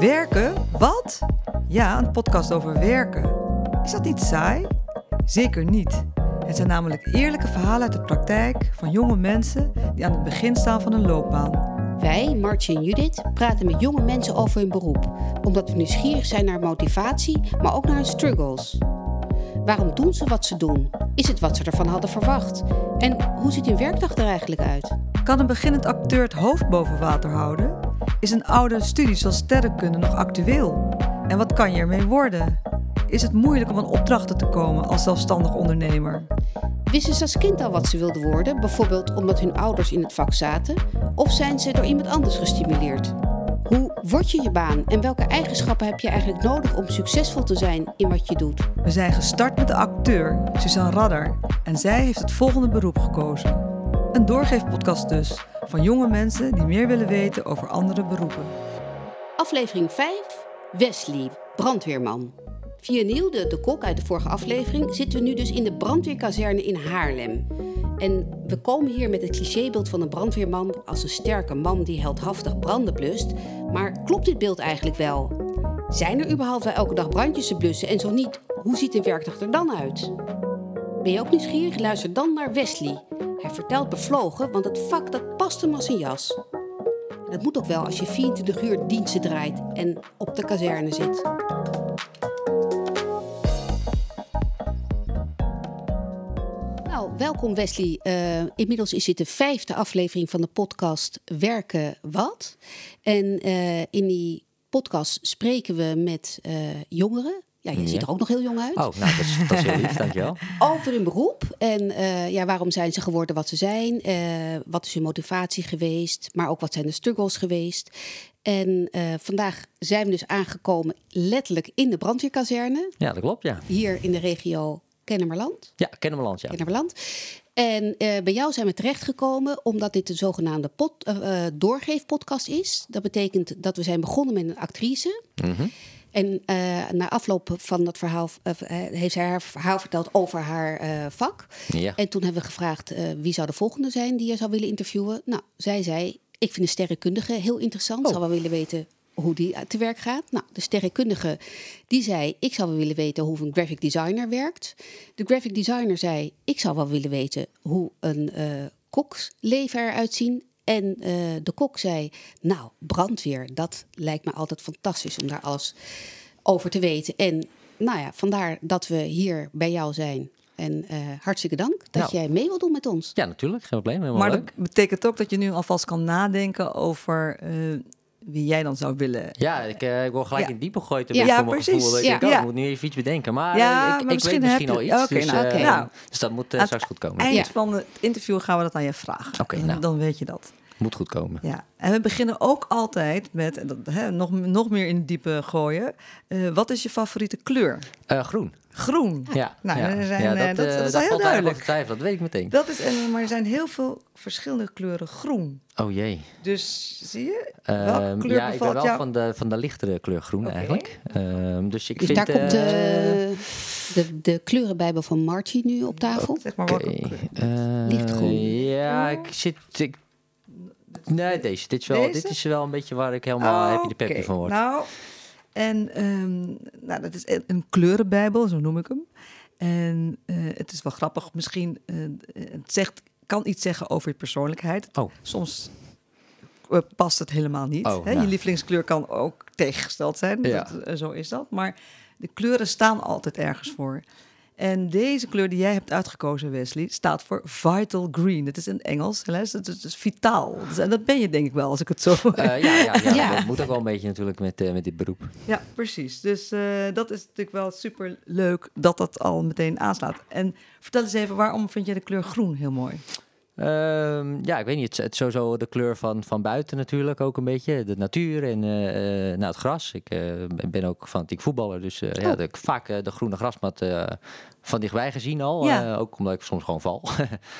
Werken? Wat? Ja, een podcast over werken. Is dat niet saai? Zeker niet. Het zijn namelijk eerlijke verhalen uit de praktijk van jonge mensen die aan het begin staan van een loopbaan. Wij, Martje en Judith, praten met jonge mensen over hun beroep, omdat we nieuwsgierig zijn naar motivatie, maar ook naar hun struggles. Waarom doen ze wat ze doen? Is het wat ze ervan hadden verwacht? En hoe ziet hun werkdag er eigenlijk uit? Kan een beginnend acteur het hoofd boven water houden? Is een oude studie zoals sterrenkunde nog actueel? En wat kan je ermee worden? Is het moeilijk om aan opdrachten te komen als zelfstandig ondernemer? Wisten ze als kind al wat ze wilden worden, bijvoorbeeld omdat hun ouders in het vak zaten? Of zijn ze door iemand anders gestimuleerd? Hoe word je je baan en welke eigenschappen heb je eigenlijk nodig om succesvol te zijn in wat je doet? We zijn gestart met de acteur Suzanne Radder en zij heeft het volgende beroep gekozen. Een doorgeefpodcast dus, van jonge mensen die meer willen weten over andere beroepen. Aflevering 5, Wesley, brandweerman. Via Nielde, de kok uit de vorige aflevering, zitten we nu dus in de brandweerkazerne in Haarlem. En we komen hier met het clichébeeld van een brandweerman als een sterke man die heldhaftig branden blust. Maar klopt dit beeld eigenlijk wel? Zijn er überhaupt wel elke dag brandjes te blussen? En zo niet, hoe ziet een werkdag er dan uit? Ben je ook nieuwsgierig? Luister dan naar Wesley. Hij vertelt bevlogen, want het vak dat past hem als een jas. Dat moet ook wel als je 24 uur diensten draait en op de kazerne zit. Nou, welkom Wesley. Uh, inmiddels is dit de vijfde aflevering van de podcast Werken Wat. En uh, in die podcast spreken we met uh, jongeren. Ja, je ja. ziet er ook nog heel jong uit. Oh, nou, dat is, dat is heel lief, dankjewel. Over hun beroep en ja, waarom zijn ze geworden wat ze zijn? wat is hun motivatie geweest? Maar ook wat zijn de struggles geweest? En vandaag zijn we dus aangekomen letterlijk in de brandweerkazerne. Ja, dat klopt, ja. Hier in de regio Kennemerland. Ja, Kennemerland, ja. Kennemerland. En uh, bij jou zijn we terechtgekomen omdat dit een zogenaamde pot, uh, doorgeefpodcast is. Dat betekent dat we zijn begonnen met een actrice. Mm -hmm. En uh, na afloop van dat verhaal heeft zij haar verhaal verteld over haar vak. Ja. En toen hebben we gevraagd wie zou de volgende zijn die je zou willen interviewen. Nou, zij zei, ik vind de sterrenkundige heel interessant. Oh. Zou wel willen weten hoe die te werk gaat. Nou, de sterrenkundige die zei, ik zou wel willen weten hoe een graphic designer werkt. De graphic designer zei, ik zou wel willen weten hoe een uh, koksleven eruit ziet. En uh, de kok zei, nou, brandweer, dat lijkt me altijd fantastisch om daar alles over te weten. En nou ja, vandaar dat we hier bij jou zijn. En uh, hartstikke dank dat Nou. jij mee wilt doen met ons. Ja, natuurlijk. Geen probleem. Helemaal Maar leuk. dat betekent ook dat je nu alvast kan nadenken over eh, wie jij dan zou willen. Ja, ik, uh, ik word gelijk Ja. in diepe gegooid. Ja. Precies. gevoel. Ik oh, Ja. ik moet nu even iets bedenken. Maar Ja, eh, maar ik, ik misschien weet heb misschien al iets. Dus, nou, eh, oké. Nou. dus dat moet Aan straks goed komen. Eind Ja. van het interview gaan we dat aan je vragen. Oké, dan, nou. dan weet je dat. Moet goed komen. Ja. En we beginnen ook altijd met, hè, nog, nog meer in het diepe gooien. Eh, wat is je favoriete kleur? Eh, groen. Groen. Ja, Nou, ja. er zijn, ja, eh, dat, dat- dat is heel duidelijk. over te twijfelen. Dat weet ik meteen. Dat is, en, maar er zijn heel veel verschillende kleuren groen. Oh jee. Dus zie je? Ehm, Welke kleur ja, ik ben wel jou? van de, van de lichtere kleur groen eigenlijk. Ehm, dus ik Dus vind... daar komt de, de, de kleurenbijbel van Margie nu op tafel. Zeg maar eh, Lichtgroen. Ja, ik zit... Ik, nee, deze. Dit is, wel, Deze? dit is wel een beetje waar ik helemaal happy de peppy van word. Nou, en ehm, nou, dat is een, kleurenbijbel, zo noem ik hem. En eh, het is wel grappig, misschien eh, het zegt, kan iets zeggen over je persoonlijkheid. Oh. Soms eh, past het helemaal niet. Oh, hè? nou. Je lievelingskleur kan ook tegengesteld zijn. Ja. Dat, zo is dat. Maar de kleuren staan altijd ergens voor. En deze kleur die jij hebt uitgekozen, Wesley, staat voor vital green. Het is in Engels, hè? Het is, is vitaal. Dus, en dat ben je denk ik wel, als ik het zo... Eh, ja, ja, ja, Ja. dat moet ook wel een beetje natuurlijk met, eh, met dit beroep. Ja, precies. Dus eh, dat is natuurlijk wel super leuk dat dat al meteen aanslaat. En vertel eens even, waarom vind je de kleur groen heel mooi? Ehm, ja, ik weet niet. Het, het is sowieso de kleur van, van buiten natuurlijk ook een beetje. De natuur en eh, eh, nou, het gras. Ik eh, ben ook fanatiek voetballer. Dus eh, ja, Oh. de, vaak de groene grasmat van dichtbij gezien al. Ja. ook omdat ik soms gewoon val.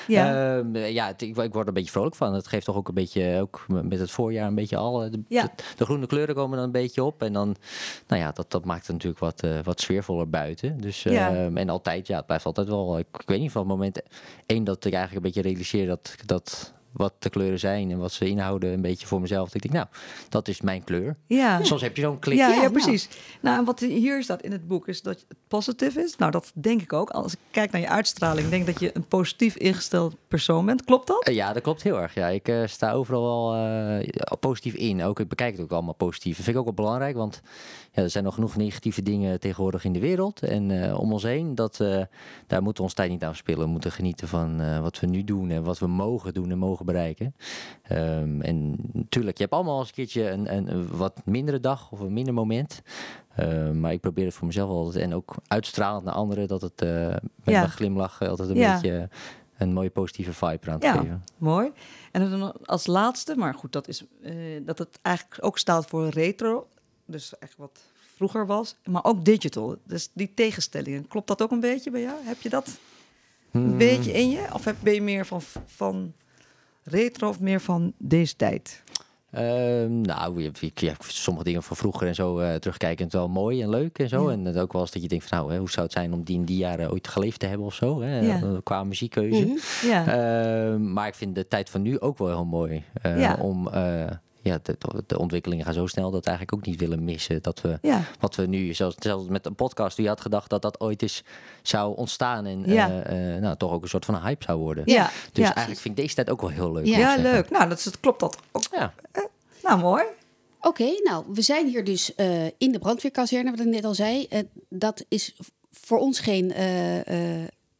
Ja. Ehm, ja, het- ik, ik word er een beetje vrolijk van. Het geeft toch ook een beetje, ook met het voorjaar een beetje al. De, Ja. de, de groene kleuren komen dan een beetje op. En dan, nou ja, dat, dat maakt het natuurlijk wat, wat sfeervoller buiten. Dus, Ja. ehm, en altijd, ja, het blijft altijd wel. Ik, ik weet niet van het moment één dat ik eigenlijk een beetje realiseer dat, dat wat de kleuren zijn en wat ze inhouden een beetje voor mezelf. Dat ik denk, nou, dat is mijn kleur. Ja. Soms heb je zo'n klik. Ja, Ja, ja, nou. precies. Nou, en wat hier staat in het boek is dat het positief is. Nou, dat denk ik ook. Als ik kijk naar je uitstraling, denk ik dat je een positief ingesteld persoon bent. Klopt dat? Eh, Ja, dat klopt heel erg. Ja, ik eh, sta overal wel eh, positief in. Ook, ik bekijk het ook allemaal positief. Dat vind ik ook wel belangrijk, want ja, er zijn nog genoeg negatieve dingen tegenwoordig in de wereld en eh, om ons heen. Dat, eh, daar moeten we ons tijd niet aan verspillen. We moeten genieten van eh, wat we nu doen en wat we mogen doen en mogen bereiken. Ehm, en natuurlijk, je hebt allemaal eens een keertje een, wat mindere dag of een minder moment. Ehm, maar ik probeer het voor mezelf altijd en ook uitstralend naar anderen dat het eh, met Ja. een glimlach altijd een Ja. beetje een mooie positieve vibe eraan te Ja. geven. Mooi. En dan als laatste, maar goed, dat is eh, dat het eigenlijk ook staat voor retro. Dus echt wat vroeger was. Maar ook digital. Dus die tegenstellingen. Klopt dat ook een beetje bij jou? Heb je dat een Hmm. beetje in je? Of heb, ben je meer van, van retro of meer van deze tijd? Ehm, nou, je, je- sommige dingen van vroeger en zo uh, terugkijkend wel mooi en leuk en zo. Ja. En het ook wel eens dat je denkt van nou, hè, hoe zou het zijn om die in die jaren ooit geleefd te hebben of zo, hè, Ja. eh, qua muziekkeuze. Mhm. Ja. Ehm, maar ik vind de tijd van nu ook wel heel mooi. eh. Om, eh, ja, de, de ontwikkelingen gaan zo snel dat we eigenlijk ook niet willen missen. Dat we ja. wat we nu, zelfs, zelfs met een podcast, die had gedacht dat dat ooit eens zou ontstaan. En Ja. eh, eh, nou, toch ook een soort van een hype zou worden. Ja. Dus ja. eigenlijk vind ik deze tijd ook wel heel leuk. Ja. leuk. Nou, dat, is, dat klopt dat ook. Ja. Nou, mooi. Oké, nou, we zijn hier dus eh, in de brandweerkazerne, wat ik net al zei. Eh, dat is voor ons geen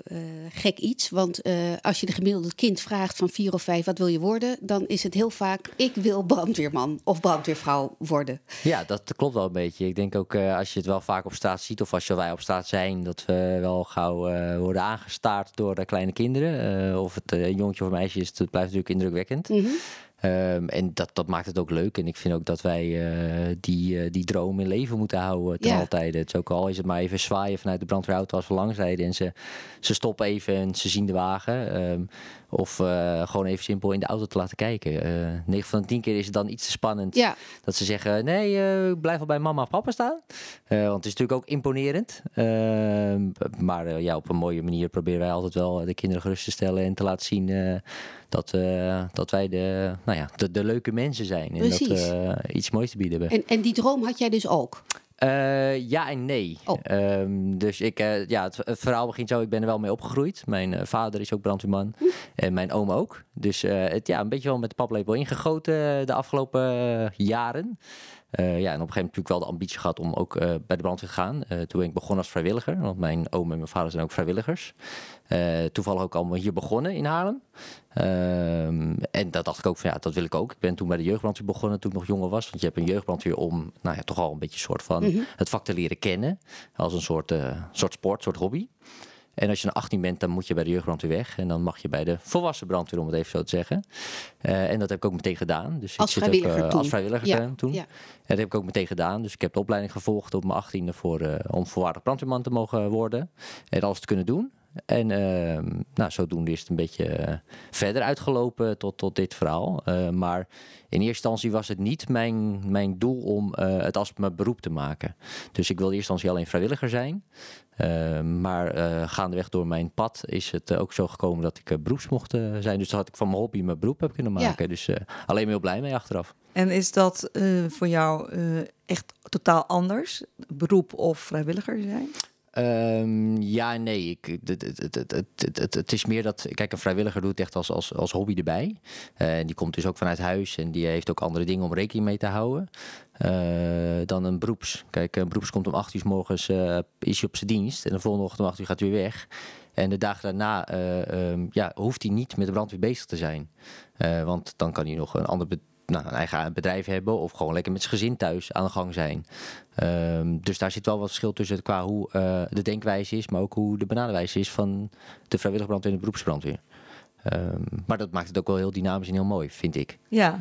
eh, gek iets. Want eh, als je de gemiddelde kind vraagt van vier of vijf, wat wil je worden? Dan is het heel vaak, ik wil brandweerman of brandweervrouw worden. Ja, dat klopt wel een beetje. Ik denk ook eh, als je het wel vaak op straat ziet, of als je wij op straat zijn, dat we wel gauw worden aangestaard door de kleine kinderen. Of het een jongetje of meisje is, dat blijft natuurlijk indrukwekkend. Mhm. Ehm, en dat, dat maakt het ook leuk. En ik vind ook dat wij eh, die, eh, die droom in leven moeten houden ten Ja. alle tijde. Het is ook al is het maar even zwaaien vanuit de brandweerauto als we langs rijden. En ze, ze stoppen even en ze zien de wagen. Ehm, of eh, gewoon even simpel in de auto te laten kijken. Eh 9 van de 10 keer is het dan iets te spannend. Ja, Dat ze zeggen, nee, blijf wel bij mama of papa staan. Want het is natuurlijk ook imponerend. Ehm, maar ja, op een mooie manier proberen wij altijd wel de kinderen gerust te stellen en te laten zien dat, eh, dat wij de, nou ja, de, de leuke mensen zijn. En dat we iets moois te bieden hebben. en, en die droom had jij dus ook. Eh, ja en nee. Oh. Ehm, dus ik, eh, ja, het, het verhaal begint zo. Ik ben er wel mee opgegroeid. Mijn eh, vader is ook brandweerman. En mijn oom ook. Dus eh, het, ja, een beetje wel met de paplepel ingegoten eh, de afgelopen eh, jaren. Eh, ja, en op een gegeven moment natuurlijk wel de ambitie gehad om ook eh, bij de brandweer te gaan. Eh, toen ben ik begonnen als vrijwilliger. Want mijn oom en mijn vader zijn ook vrijwilligers. Toevallig ook allemaal hier begonnen in Haarlem. Ehm, en dat dacht ik ook van ja, dat wil ik ook. Ik ben toen bij de jeugdbrandweer begonnen toen ik nog jonger was. Want je hebt een jeugdbrandweer om nou ja, toch al een beetje een soort van het vak te leren kennen. Als een soort, soort sport, soort hobby. En als je naar 18 bent, dan moet je bij de jeugdbrandweer weg. En dan mag je bij de volwassen brandweer, om het even zo te zeggen. Eh, en dat heb ik ook meteen gedaan. Dus Als ik zit vrijwilliger ook, eh. Als vrijwilliger Ja, eh, toen. ja. En dat heb ik ook meteen gedaan. Dus ik heb de opleiding gevolgd op mijn 18e voor, om voorwaardig brandweerman te mogen worden. En alles te kunnen doen. En ehm, nou, zodoende is het een beetje verder uitgelopen tot, tot dit verhaal. Maar in eerste instantie was het niet mijn, mijn doel om het als mijn beroep te maken. Dus ik wilde in eerste instantie alleen vrijwilliger zijn. Eh, maar eh, gaandeweg door mijn pad is het eh, ook zo gekomen dat ik eh, beroeps mocht zijn. Dus dat had ik van mijn hobby mijn beroep heb kunnen Ja. maken. Dus alleen maar heel blij mee achteraf. En is dat voor jou echt totaal anders? Beroep of vrijwilliger zijn? Ehm, ja nee. Ik, het, het, het, het, is meer dat... Kijk, een vrijwilliger doet echt als, als, als hobby erbij. Eh, En die komt dus ook vanuit huis. En die heeft ook andere dingen om rekening mee te houden. eh, dan een beroeps. Kijk, een beroeps komt om 8 uur 's morgens eh, is hij op zijn dienst. En de volgende ochtend om 8 uur gaat hij weer weg. En de dagen daarna eh, ehm, ja, hoeft hij niet met de brandweer bezig te zijn. Want dan kan hij nog een ander nou, een bedrijf hebben. Of gewoon lekker met zijn gezin thuis aan de gang zijn. Ehm, dus daar zit wel wat verschil tussen qua hoe eh, de denkwijze is, maar ook hoe de benaderwijze is van de vrijwillige brandweer en de beroepsbrandweer. Ehm, maar dat maakt het ook wel heel dynamisch en heel mooi, vind ik. Ja.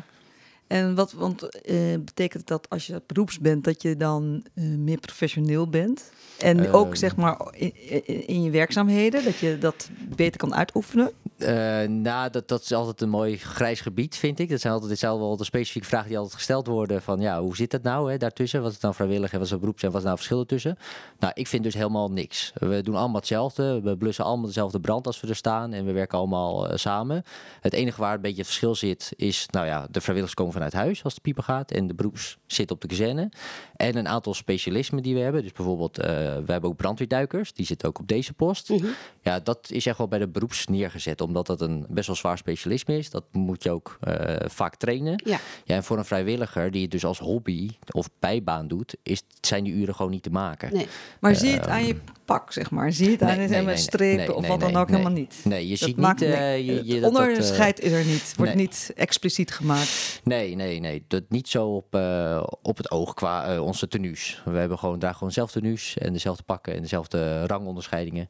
En wat want, eh, betekent dat als je beroeps bent, dat je dan eh, meer professioneel bent? En ook Ehm. zeg maar in, in, in je werkzaamheden, dat je dat beter kan uitoefenen? Eh, nou, dat, dat is altijd een mooi grijs gebied, vind ik. Dat zijn altijd hetzelfde wel de specifieke vragen die altijd gesteld worden. Van ja, hoe zit dat nou hè, daartussen? Wat is nou vrijwillig en wat is nou beroeps en wat is nou verschil ertussen? Nou, ik vind dus helemaal niks. We doen allemaal hetzelfde. We blussen allemaal dezelfde brand als we er staan. En we werken allemaal samen. Het enige waar een beetje het verschil zit, is nou ja, de vrijwilligers komen vanuit huis als de pieper gaat. En de beroeps zit op de kazerne. En een aantal specialismen die we hebben. Dus bijvoorbeeld, eh, we hebben ook brandweerduikers. Die zitten ook op deze post. Mhm. Ja, dat is echt wel bij de beroeps neergezet. Omdat dat een best wel zwaar specialisme is. Dat moet je ook eh, vaak trainen. Ja. Ja, en voor een vrijwilliger die het dus als hobby of bijbaan doet, is, zijn die uren gewoon niet te maken. Nee. Maar zie je het aan je pak, zeg maar? Zie je het nee, aan je nee, nee, strepen nee, of nee, wat dan ook nee. helemaal niet? Nee, je Dat ziet niet... eh, nee, je, je, het dat dat, onderscheid is er niet, wordt nee. niet expliciet gemaakt. Nee, nee, nee. Dat niet zo op, eh, op het oog qua eh, onze tenues. We hebben gewoon, dragen gewoon dezelfde tenues en dezelfde pakken en dezelfde rangonderscheidingen.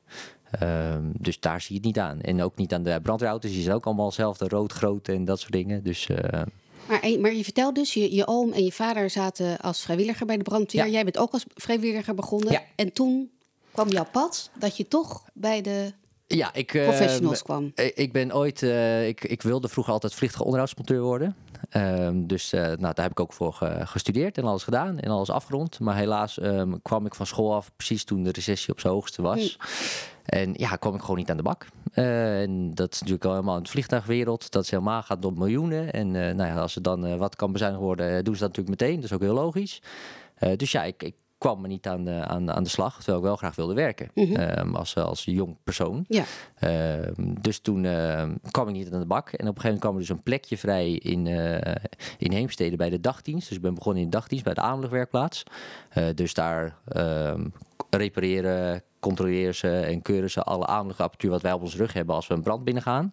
Ehm, dus daar zie je het niet aan. En ook niet aan de brandweerauto's. Die zijn ook allemaal hetzelfde, rood, groot en dat soort dingen. Dus eh, Maar, maar je vertelt dus, je, je oom en je vader zaten als vrijwilliger bij de brandweer. Ja. Jij bent ook als vrijwilliger begonnen. Ja. En toen kwam jouw pad dat je toch bij de ja, ik... professionals kwam. Ik ik ben ooit, ik, ik wilde vroeger altijd vliegtuig onderhoudsmonteur worden. Ehm, dus eh, nou, daar heb ik ook voor ge- gestudeerd en alles gedaan en alles afgerond. Maar helaas ehm, kwam ik van school af precies toen de recessie op zijn hoogste was. En ja, kwam ik gewoon niet aan de bak. Eh, en dat is natuurlijk al helemaal in de vliegtuigwereld. Dat is helemaal gaat om miljoenen. En eh, nou ja, als er dan eh, wat kan bezuinigd worden, eh, doen ze dat natuurlijk meteen. Dat is ook heel logisch. Eh, dus ja, ik, ik kwam me niet aan de, aan, aan de slag, terwijl ik wel graag wilde werken. Mhm. Ehm, als, als jong persoon. Ja. Ehm, dus toen ehm, kwam ik niet aan de bak. En op een gegeven moment kwam er dus een plekje vrij in, eh, in Heemstede bij de dagdienst. Dus ik ben begonnen in de dagdienst bij de Amelige werkplaats. Eh, dus daar repareren, controleren ze en keuren ze alle amelige apparatuur wat wij op ons rug hebben als we een brand binnengaan.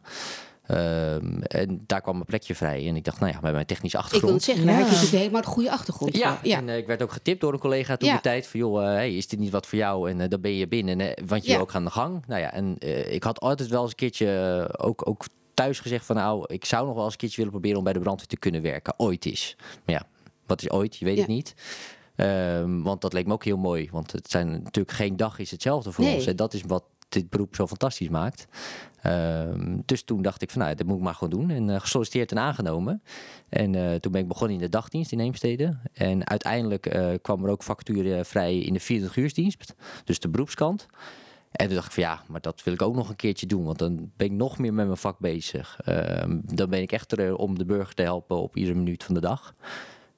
Ehm, en daar kwam een plekje vrij. En ik dacht, nou ja, met mijn technische Ik wil achtergrond. het zeggen, daar Ja. heb je natuurlijk helemaal de goede achtergrond Ja. Ja. en eh, ik werd ook getipt door een collega toen Ja. de tijd van joh, eh, hey, is dit niet wat voor jou? En eh, dan ben je binnen, want je Ja. wil ook aan de gang. Nou ja, en eh, ik had altijd wel eens een keertje ook, ook thuis gezegd van nou, ik zou nog wel eens een keertje willen proberen om bij de brandweer te kunnen werken. Ooit is. Maar ja, wat is ooit? Je weet het niet. Ehm, want dat leek me ook heel mooi. Want het zijn natuurlijk geen dag is hetzelfde voor Nee. ons. En dat is wat dit beroep zo fantastisch maakt. Ehm, dus toen dacht ik van nou, dat moet ik maar gewoon doen. En eh, gesolliciteerd en aangenomen. En eh, toen ben ik begonnen in de dagdienst in Heemstede. En uiteindelijk eh, kwam er ook vacature vrij in de 24 uursdienst. Dus de beroepskant. En toen dacht ik van ja, maar dat wil ik ook nog een keertje doen. Want dan ben ik nog meer met mijn vak bezig. Ehm, dan ben ik echt er om de burger te helpen op iedere minuut van de dag.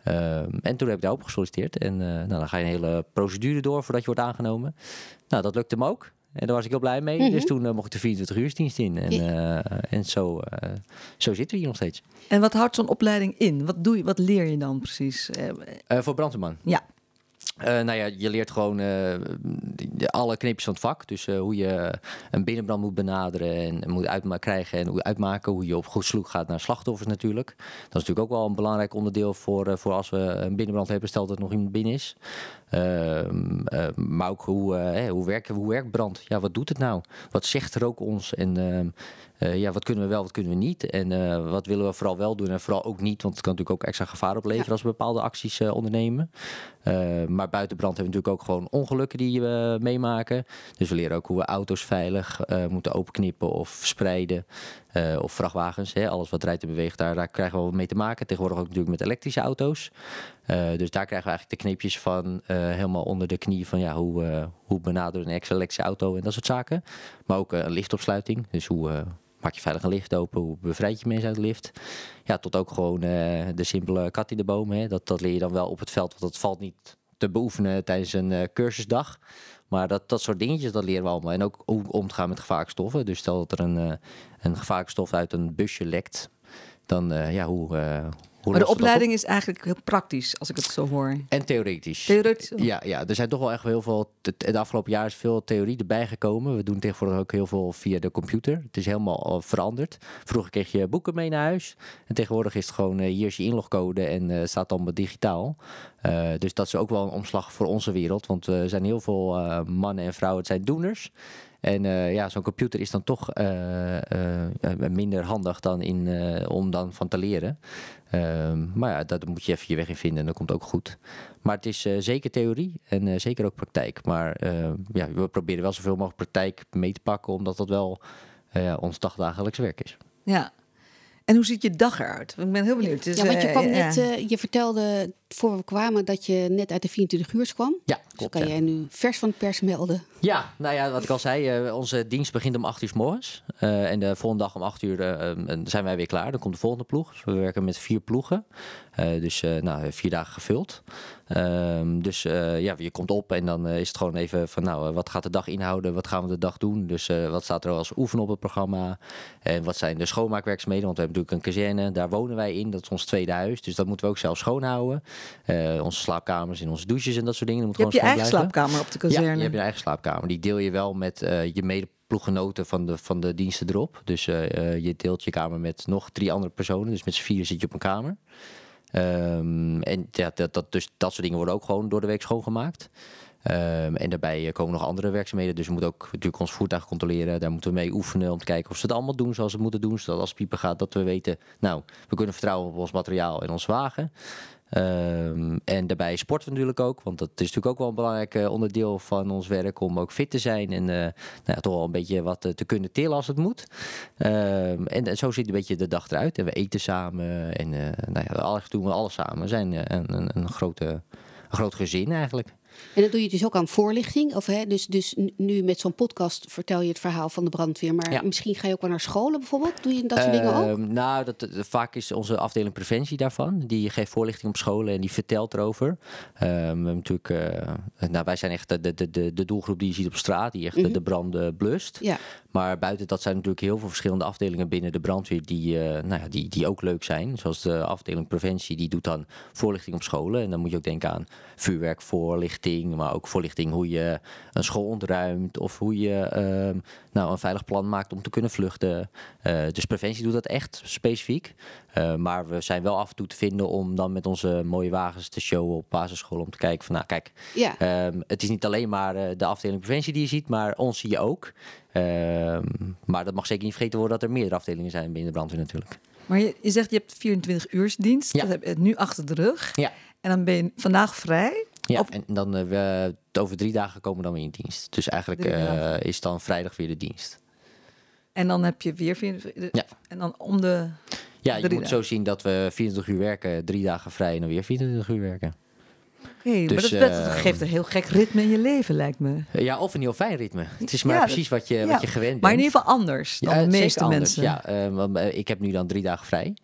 Ehm, en toen heb ik daarop gesolliciteerd. En nou, dan ga je een hele procedure door voordat je wordt aangenomen. Nou, dat lukte me ook. En daar was ik heel blij mee. Mhm. Dus toen eh, mocht ik de 24 uursdienst in. En, eh, en zo, eh, zo zitten we hier nog steeds. En wat houdt zo'n opleiding in? Wat, doe je, wat leer je dan precies? Voor brandweerman. Ja. Eh, nou ja, je leert gewoon alle kneepjes van het vak. Dus hoe je een binnenbrand moet benaderen en moet krijgen en hoe uitmaken. Hoe je op goed sloeg gaat naar slachtoffers natuurlijk. Dat is natuurlijk ook wel een belangrijk onderdeel voor, voor als we een binnenbrand hebben. Stel dat er nog iemand binnen is. Ehm, eh, maar ook hoe, eh, hoe, werkt, hoe werkt brand? Ja, wat doet het nou? Wat zegt rook ons? En ehm, eh, ja, wat kunnen we wel, wat kunnen we niet? En eh, wat willen we vooral wel doen en vooral ook niet? Want het kan natuurlijk ook extra gevaar opleveren Ja. als we bepaalde acties ondernemen. Maar buiten brand hebben we natuurlijk ook gewoon ongelukken die we meemaken. Dus we leren ook hoe we auto's veilig moeten openknippen of verspreiden. Eh, of vrachtwagens, hè, alles wat rijdt en beweegt, daar, daar krijgen we wel mee te maken. Tegenwoordig ook natuurlijk met elektrische auto's. Eh, dus daar krijgen we eigenlijk de kneepjes van eh, helemaal onder de knie van ja, hoe, eh, hoe benaderen een elektrische auto en dat soort zaken. Maar ook een liftopsluiting. Dus hoe maak je veilig een lift open, hoe bevrijd je mensen uit de lift. Ja, tot ook gewoon de simpele kat in de boom. Hè. Dat, dat leer je dan wel op het veld, want dat valt niet te beoefenen tijdens een cursusdag. Maar dat, dat soort dingetjes, dat leren we allemaal. En ook hoe om te gaan met gevaarlijke stoffen. Dus stel dat er een, eh, een gevaarlijke stof uit een busje lekt, dan ja, hoe, hoe maar de we op? opleiding is eigenlijk heel praktisch, als ik het zo hoor. En theoretisch. Theoretisch. Ja, ja, er zijn toch wel echt heel veel. Het afgelopen jaar is veel theorie erbij gekomen. We doen tegenwoordig ook heel veel via de computer. Het is helemaal eh, veranderd. Vroeger kreeg je boeken mee naar huis. En tegenwoordig is het gewoon: eh, hier is je inlogcode en eh staat allemaal digitaal. Dus dat is ook wel een omslag voor onze wereld. Want er zijn heel veel mannen en vrouwen, het zijn doeners. En eh, ja, zo'n computer is dan toch eh, eh, minder handig dan in, eh, om dan van te leren. Ehm, maar ja, daar moet je even je weg in vinden en dat komt ook goed. Maar het is eh, zeker theorie en eh, zeker ook praktijk. Maar eh, ja, we proberen wel zoveel mogelijk praktijk mee te pakken, omdat dat wel eh, ons dagdagelijks werk is. Ja. En hoe ziet je dag eruit? Ik ben heel benieuwd. Dus, ja, want je kwam net, eh, je vertelde voor we kwamen dat je net uit de 24 uur kwam. Ja, Dus kan ja. jij nu vers van de pers melden? Ja, nou ja, wat ik al zei, eh, onze dienst begint om 8 uur s morgens. Eh, en de volgende dag om 8 uur eh, eh, zijn wij weer klaar. Dan komt de volgende ploeg. Dus we werken met vier ploegen. Dus nou, vier dagen gevuld. Ehm, dus ja, je komt op en dan is het gewoon even van, nou, wat gaat de dag inhouden? Wat gaan we de dag doen? Dus wat staat er als oefenen op het programma? En wat zijn de schoonmaakwerkzaamheden? Want we hebben natuurlijk een kazerne, daar wonen wij in. Dat is ons tweede huis. Dus dat moeten we ook zelf schoonhouden. Eh, onze slaapkamers en onze douches en dat soort dingen. Dat Je moet hebt je gewoon eigen blijven. slaapkamer op de kazerne. Ja, je hebt je eigen slaapkamer. Die deel je wel met eh, je medeploeggenoten van de, van de diensten erop. Dus eh, je deelt je kamer met nog drie andere personen. Dus met z'n vier zit je op een kamer. Ehm, en ja, dat, dat, dus dat soort dingen worden ook gewoon door de week schoongemaakt. Ehm, en daarbij komen nog andere werkzaamheden. Dus we moeten ook natuurlijk ons voertuig controleren. Daar moeten we mee oefenen om te kijken of ze het allemaal doen zoals ze moeten doen. Zodat als piepen gaat, dat we weten, nou, we kunnen vertrouwen op ons materiaal en ons wagen. Ehm, en daarbij sporten we natuurlijk ook, want dat is natuurlijk ook wel een belangrijk eh, onderdeel van ons werk om ook fit te zijn en eh, nou ja, toch wel een beetje wat eh, te kunnen tillen als het moet. Ehm, en, zo ziet een beetje de dag eruit. En we eten samen en nou ja, alles doen we alles samen. We zijn een, een, een, grote, een groot gezin eigenlijk. En dat doe je dus ook aan voorlichting. Of, hè, dus, dus nu met zo'n podcast vertel je het verhaal van de brandweer. Maar Ja. misschien ga je ook wel naar scholen bijvoorbeeld. Doe je dat soort dingen ook? Ehm, Nou, dat, vaak is onze afdeling preventie daarvan. Die geeft voorlichting op scholen en die vertelt erover. We hebben natuurlijk, eh, nou, wij zijn echt de, de, de, de doelgroep die je ziet op straat, die echt de- Mhm. de branden blust. Ja. Maar buiten dat zijn natuurlijk heel veel verschillende afdelingen binnen de brandweer die, eh, nou ja, die, die ook leuk zijn. Zoals de afdeling preventie, die doet dan voorlichting op scholen. En dan moet je ook denken aan vuurwerkvoorlichting, maar ook voorlichting hoe je een school ontruimt of hoe je ehm, nou, een veilig plan maakt om te kunnen vluchten. Eh, dus preventie doet dat echt specifiek. Eh, maar we zijn wel af en toe te vinden om dan met onze mooie wagens te showen op basisscholen. Om te kijken van, nou kijk, Ja. Ehm, het is niet alleen maar eh, de afdeling preventie die je ziet, maar ons zie je ook. Ehm, maar dat mag zeker niet vergeten worden dat er meerdere afdelingen zijn binnen de brandweer natuurlijk. Maar je, je zegt je hebt 24 uur dienst. Ja. Dat heb je nu achter de rug. Ja. En dan ben je vandaag vrij. Ja, en dan eh, over drie dagen komen we dan weer in dienst. Dus eigenlijk eh, is dan vrijdag weer de dienst. En dan heb je weer 24 Ja. En dan om de... Ja, je moet zo zien dat we 24 uur werken, drie dagen vrij en dan weer 24 uur werken. Maar Dus, dat, dat eh, geeft een heel gek ritme in je leven, lijkt me. Eh, Ja, of een heel fijn ritme. Het is maar Ja, precies wat je, ja. wat je gewend bent. Maar in ieder geval anders dan Ja, de is meeste anders. mensen. Ja, eh, want, eh, ik heb nu dan drie dagen vrij.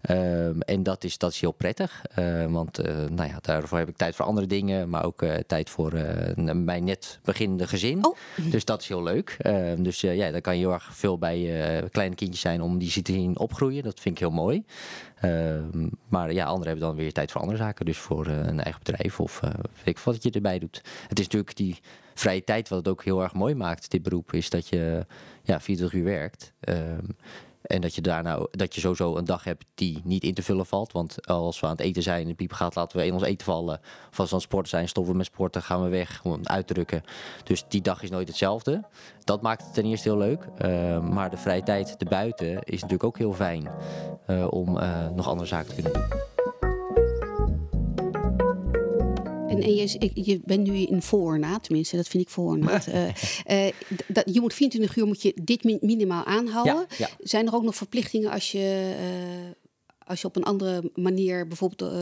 Ehm, en dat is, dat is heel prettig. Eh, want eh, nou ja, daarvoor heb ik tijd voor andere dingen. Maar ook eh, tijd voor eh, mijn net beginnende gezin. Oh. Dus dat is heel leuk. Ehm, dus eh, ja, dan kan je heel erg veel bij eh, kleine kindjes zijn om die ze te zien opgroeien. Dat vind ik heel mooi. Ehm, maar ja, anderen hebben dan weer tijd voor andere zaken. Dus voor eh, een eigen bedrijf of eh, weet ik wat je erbij doet. Het is natuurlijk die vrije tijd wat het ook heel erg mooi maakt, dit beroep. Is dat je ja, 24 uur werkt. En dat je daarna dat je sowieso een dag hebt die niet in te vullen valt. Want als we aan het eten zijn en de piep gaat, laten we in ons eten vallen. Of als we aan het sporten zijn, stoppen we met sporten, gaan we weg om uit te drukken. Dus die dag is nooit hetzelfde. Dat maakt het ten eerste heel leuk. Ehm, maar de vrije tijd erbuiten is natuurlijk ook heel fijn eh, om eh, nog andere zaken te kunnen doen. En, en je, je bent nu in voornaad, tenminste, dat vind ik voornaad. Eh, eh, d- dat, je moet 24 uur moet je dit min- minimaal aanhouden. Ja, ja. Zijn er ook nog verplichtingen als je, eh, als je op een andere manier bijvoorbeeld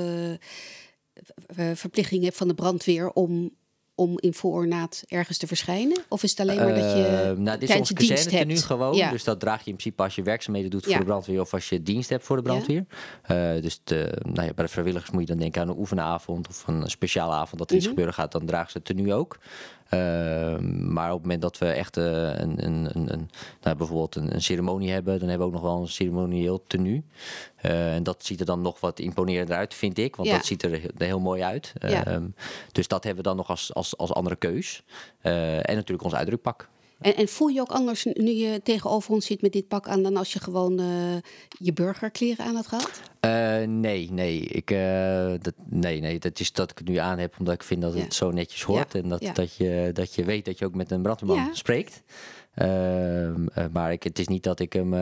eh, verplichtingen hebt van de brandweer om, om in voornaad ergens te verschijnen? Of is het alleen maar dat je Eh, nou, dit is ons kazerne nu gewoon. Ja. Dus dat draag je in principe als je werkzaamheden doet Ja. voor de brandweer of als je dienst hebt voor de brandweer. Eh, dus de, nou ja, bij de vrijwilligers moet je dan denken aan een oefenavond of een speciale avond dat er iets Mhm. gebeuren gaat, dan dragen ze het tenue ook. Ehm, maar op het moment dat we echt eh, een, een, een, een, nou, bijvoorbeeld een, een ceremonie hebben, dan hebben we ook nog wel een ceremonieel tenue. Eh, en dat ziet er dan nog wat imponerender uit, vind ik. Want Ja. dat ziet er he- er heel mooi uit. Ja. Ehm, dus dat hebben we dan nog als, als, als andere keus. Eh, en natuurlijk ons uitdrukpak. En, en voel je ook anders nu je tegenover ons zit met dit pak aan dan als je gewoon eh, je burgerkleren aan had gehad? Eh, nee, nee. Ik, eh, dat, nee, nee. Dat is dat ik het nu aan heb omdat ik vind dat Ja. het zo netjes hoort. Ja, En dat, ja. dat, je, dat je weet dat je ook met een brandweerman spreekt. Ehm, eh, maar ik, het is niet dat ik hem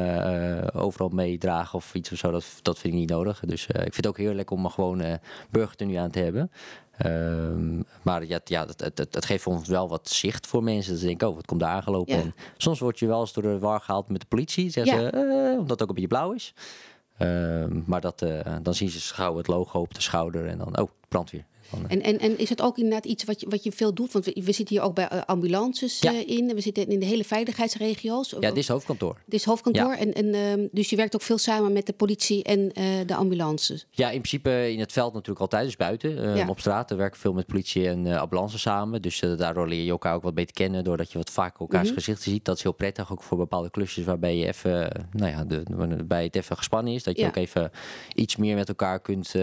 overal meedraag of iets of zo. Dat, dat vind ik niet nodig. Dus ik vind het ook heerlijk om er gewoon uh, burgertenue aan te hebben. Ehm, maar ja, ja het, het, het, geeft ons wel wat zicht voor mensen. Dat ze denken, oh, wat komt daar aangelopen? En soms word je wel eens door de war gehaald met de politie. Zeggen ja. ze, omdat het ook een beetje blauw is. Ehm, maar dat, dan zien ze gauw het logo op de schouder en dan, oh, brandweer. En, en, en is het ook inderdaad iets wat je, wat je veel doet? Want we, we zitten hier ook bij uh, ambulances ja. uh, in. We zitten in de hele veiligheidsregio's. Ja, dit is hoofdkantoor. Dit is hoofdkantoor. En, en, uh, dus je werkt ook veel samen met de politie en eh, de ambulances. Ja, in principe in het veld natuurlijk altijd. Dus buiten, ehm, ja. op straat. We werken veel met politie en uh, ambulance samen. Dus daardoor leer je elkaar ook wat beter kennen. Doordat je wat vaker elkaars mm -hmm. gezichten ziet. Dat is heel prettig. Ook voor bepaalde klusjes waarbij je even, nou ja, de, bij het even gespannen is. Dat je ook even iets meer met elkaar kunt,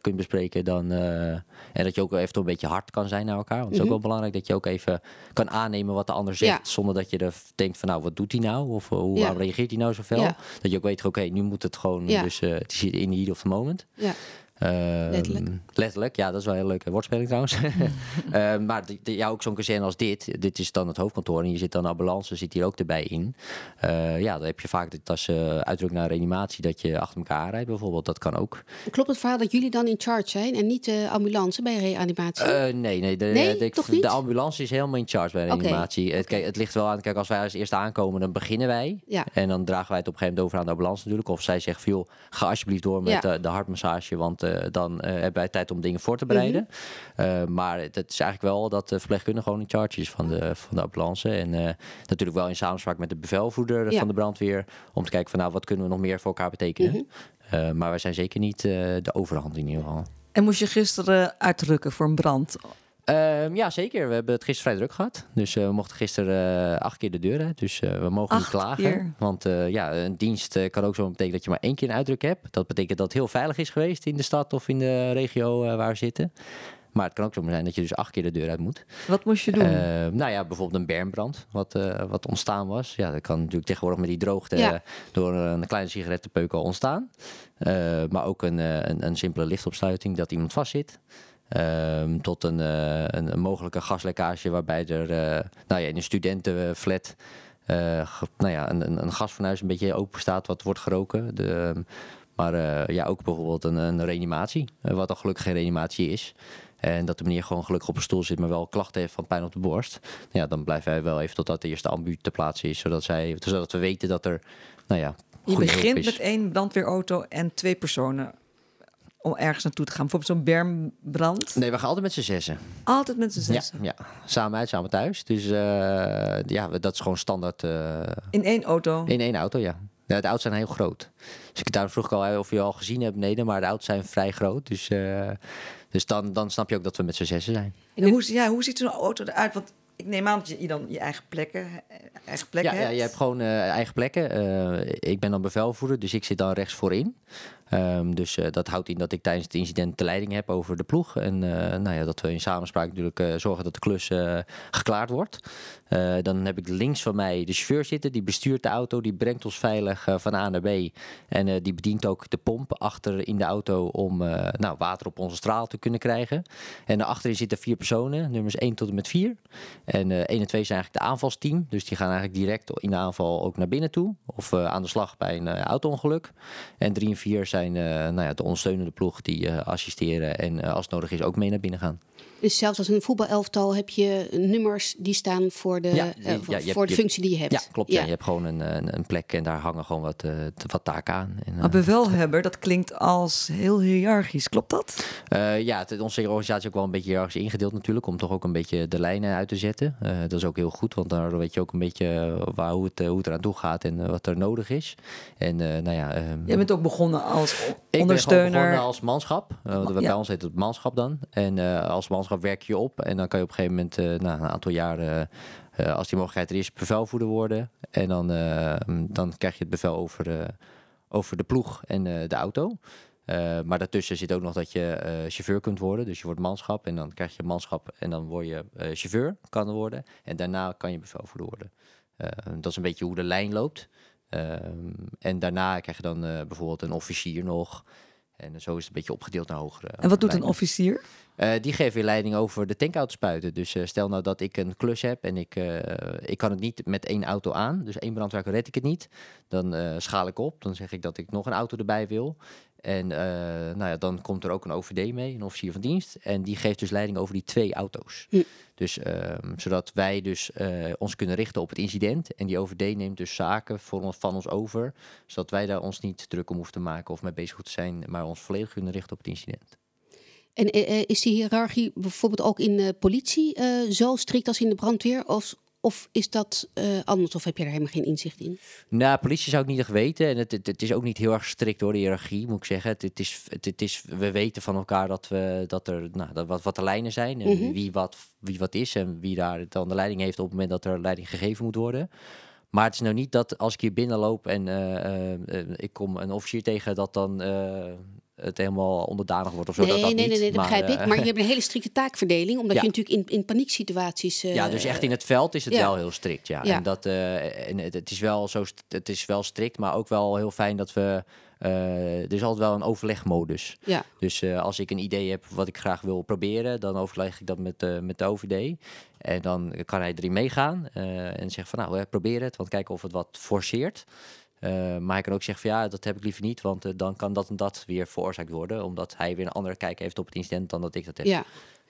kunt bespreken dan... en dat je ook even een beetje hard kan zijn naar elkaar. Want het is ook wel belangrijk dat je ook even kan aannemen wat de ander zegt. Zonder dat je er denkt van nou, wat doet hij nou? Of uh, hoe reageert hij nou zoveel? Dat je ook weet, oké, nu moet het gewoon, dus uh, het is in the heat of the moment. Ja. Um, letterlijk. letterlijk. ja, dat is wel een hele leuke woordspeling trouwens. uh, maar ja, ook zo'n kazerne als dit, dit is dan het hoofdkantoor en je zit dan ambulance, zit hier ook erbij in. Uh, ja, dan heb je vaak dat als uitdruk naar reanimatie, dat je achter elkaar rijdt bijvoorbeeld, dat kan ook. Klopt het verhaal dat jullie dan in charge zijn en niet de ambulance bij reanimatie? nee, nee, de, nee de, niet? de ambulance is helemaal in charge bij reanimatie. Okay. Het, kijk, het ligt wel aan, kijk, als wij als eerste aankomen, dan beginnen wij. Ja. En dan dragen wij het op een gegeven moment over aan de ambulance natuurlijk. Of zij zegt, joh, ga alsjeblieft door met ja. de, de hartmassage, want dan uh, hebben wij tijd om dingen voor te bereiden. Mm -hmm. uh, maar het is eigenlijk wel dat de verpleegkundige gewoon in charge is van de, van de ambulance. En natuurlijk wel in samenspraak met de bevelvoerder ja. van de brandweer. Om te kijken van nou, wat kunnen we nog meer voor elkaar betekenen. Mm -hmm. uh, maar wij zijn zeker niet de overhand in ieder geval. En moest je gisteren uitrukken voor een brand? Uh, ja, zeker. We hebben het gisteren vrij druk gehad. Dus uh, we mochten gisteren uh, acht keer de deur uit. Dus we mogen niet klagen. Keer. Want ja, een dienst kan ook zo betekenen dat je maar één keer een uitdruk hebt. Dat betekent dat het heel veilig is geweest in de stad of in de regio waar we zitten. Maar het kan ook zo zijn dat je dus acht keer de deur uit moet. Wat moest je doen? nou ja, bijvoorbeeld een bermbrand, wat, wat ontstaan was. Ja, dat kan natuurlijk tegenwoordig met die droogte ja. door een kleine sigarettenpeuk al ontstaan. maar ook een, een, een simpele liftopsluiting, dat iemand vastzit. Um, tot een, uh, een, een, mogelijke gaslekkage waarbij er uh, nou ja, in een studentenflat uh, nou ja, een, een gasfornuis een beetje open staat wat wordt geroken. De, maar ja, ook bijvoorbeeld een, een reanimatie, wat al gelukkig geen reanimatie is. En dat de meneer gewoon gelukkig op een stoel zit, maar wel klachten heeft van pijn op de borst. Ja, dan blijven wij wel even totdat de eerste ambu te plaatsen is, zodat, zij, zodat we weten dat er, nou ja, Je begint met één brandweerauto en twee personen om ergens naartoe te gaan? Bijvoorbeeld zo'n bermbrand? Nee, we gaan altijd met z'n zessen. Altijd met z'n zessen? Ja, ja, samen uit, samen thuis. Dus uh, ja, dat is gewoon standaard. Uh, in één auto? In één auto, ja. ja. De auto's zijn heel groot. Dus ik daar vroeg ik al of je al gezien hebt beneden, maar de auto's zijn vrij groot. Dus, uh, dus dan, dan snap je ook dat we met z'n zessen zijn. En hoe, ja, hoe ziet zo'n auto eruit? Want ik neem aan dat je dan je eigen plekken, eigen plekken ja, hebt. Ja, je hebt gewoon uh, eigen plekken. Uh, ik ben dan bevelvoerder, dus ik zit dan rechts voorin. Um, dus uh, dat houdt in dat ik tijdens het incident de leiding heb over de ploeg. En nou ja, dat we in samenspraak natuurlijk zorgen dat de klus geklaard wordt. dan heb ik links van mij de chauffeur zitten. Die bestuurt de auto, die brengt ons veilig van A naar B. En die bedient ook de pomp achter in de auto om nou, water op onze straal te kunnen krijgen. En achterin zitten vier personen, nummers 1 tot en met 4. En uh, 1 en 2 zijn eigenlijk de aanvalsteam. Dus die gaan eigenlijk direct in de aanval ook naar binnen toe. Of aan de slag bij een auto-ongeluk. En 3 en 4 zijn nou ja, de ondersteunende ploeg die assisteren. En als het nodig is ook mee naar binnen gaan. Dus zelfs als een voetbalelftal heb je nummers die staan voor de, ja, uh, voor, ja, voor de functie die je hebt. Ja, klopt. Ja. je hebt gewoon een, een, een, plek en daar hangen gewoon wat, uh, wat taken aan. En, uh, maar bevelhebber, dat klinkt als heel hiërarchisch. Klopt dat? ja, het, onze organisatie is ook wel een beetje hiërarchisch ingedeeld natuurlijk. Om toch ook een beetje de lijnen uit te zetten. dat is ook heel goed, want dan weet je ook een beetje waar, hoe, het, hoe het eraan toe gaat en wat er nodig is. En nou ja... Um, Jij bent ook begonnen als ik ondersteuner? Ik ben begonnen als manschap. bij ons heet het manschap dan. En als manschap werk je op en dan kan je op een gegeven moment uh, na een aantal jaren, uh, als die mogelijkheid er is, bevelvoerder worden. En dan, uh, dan krijg je het bevel over, over de ploeg en de auto. maar daartussen zit ook nog dat je chauffeur kunt worden. Dus je wordt manschap en dan krijg je manschap en dan word je chauffeur kan worden. En daarna kan je bevelvoerder worden. dat is een beetje hoe de lijn loopt. En daarna krijg je dan bijvoorbeeld een officier nog. En zo is het een beetje opgedeeld naar hogere. En wat doet een officier? Eh, die geven weer leiding over de tankauto spuiten. Dus eh, stel nou dat ik een klus heb en ik, eh, ik kan het niet met één auto aan. Dus één brandwerker red ik het niet. Dan eh, schaal ik op. Dan zeg ik dat ik nog een auto erbij wil. En eh, nou ja, dan komt er ook een OVD mee, een officier van dienst. En die geeft dus leiding over die twee auto's. Dus ehm, zodat wij dus eh, ons kunnen richten op het incident. En die OVD neemt dus zaken voor ons, van ons over. Zodat wij daar ons niet druk om hoeven te maken of mee bezig te zijn. Maar ons volledig kunnen richten op het incident. En eh, is die hiërarchie bijvoorbeeld ook in de politie zo strikt als in de brandweer? Of, of is dat eh, anders? Of heb je daar helemaal geen inzicht in? Nou, politie zou ik niet echt weten. En het, het, het is ook niet heel erg strikt door de hiërarchie, moet ik zeggen. Het, het, is, het, is, we weten van elkaar dat, we, dat er nou, dat wat, wat de lijnen zijn. En Mhm. wie, wat, wie wat is en wie daar dan de leiding heeft op het moment dat er leiding gegeven moet worden. Maar het is nou niet dat als ik hier binnenloop en eh, eh, ik kom een officier tegen, dat dan het helemaal onderdanig wordt of zo. nee, dat, dat nee, nee, niet. nee, dat begrijp eh, ik. Maar je hebt een hele strikte taakverdeling, omdat Ja. je natuurlijk in, in panieksituaties. eh, Ja, dus echt in het veld is het ja. wel heel strikt, ja. Ja. En, dat, eh, en het, het is wel zo, het is wel strikt, maar ook wel heel fijn dat we, eh, er is altijd wel een overlegmodus. Ja, Dus eh, als ik een idee heb wat ik graag wil proberen, dan overleg ik dat met, eh, met de OVD. En dan kan hij erin meegaan eh, en zeggen van nou, we proberen het, want kijken of het wat forceert. Eh, maar hij kan ook zeggen van ja, dat heb ik liever niet, want eh, dan kan dat en dat weer veroorzaakt worden. Omdat hij weer een andere kijk heeft op het incident dan dat ik dat heb. ja,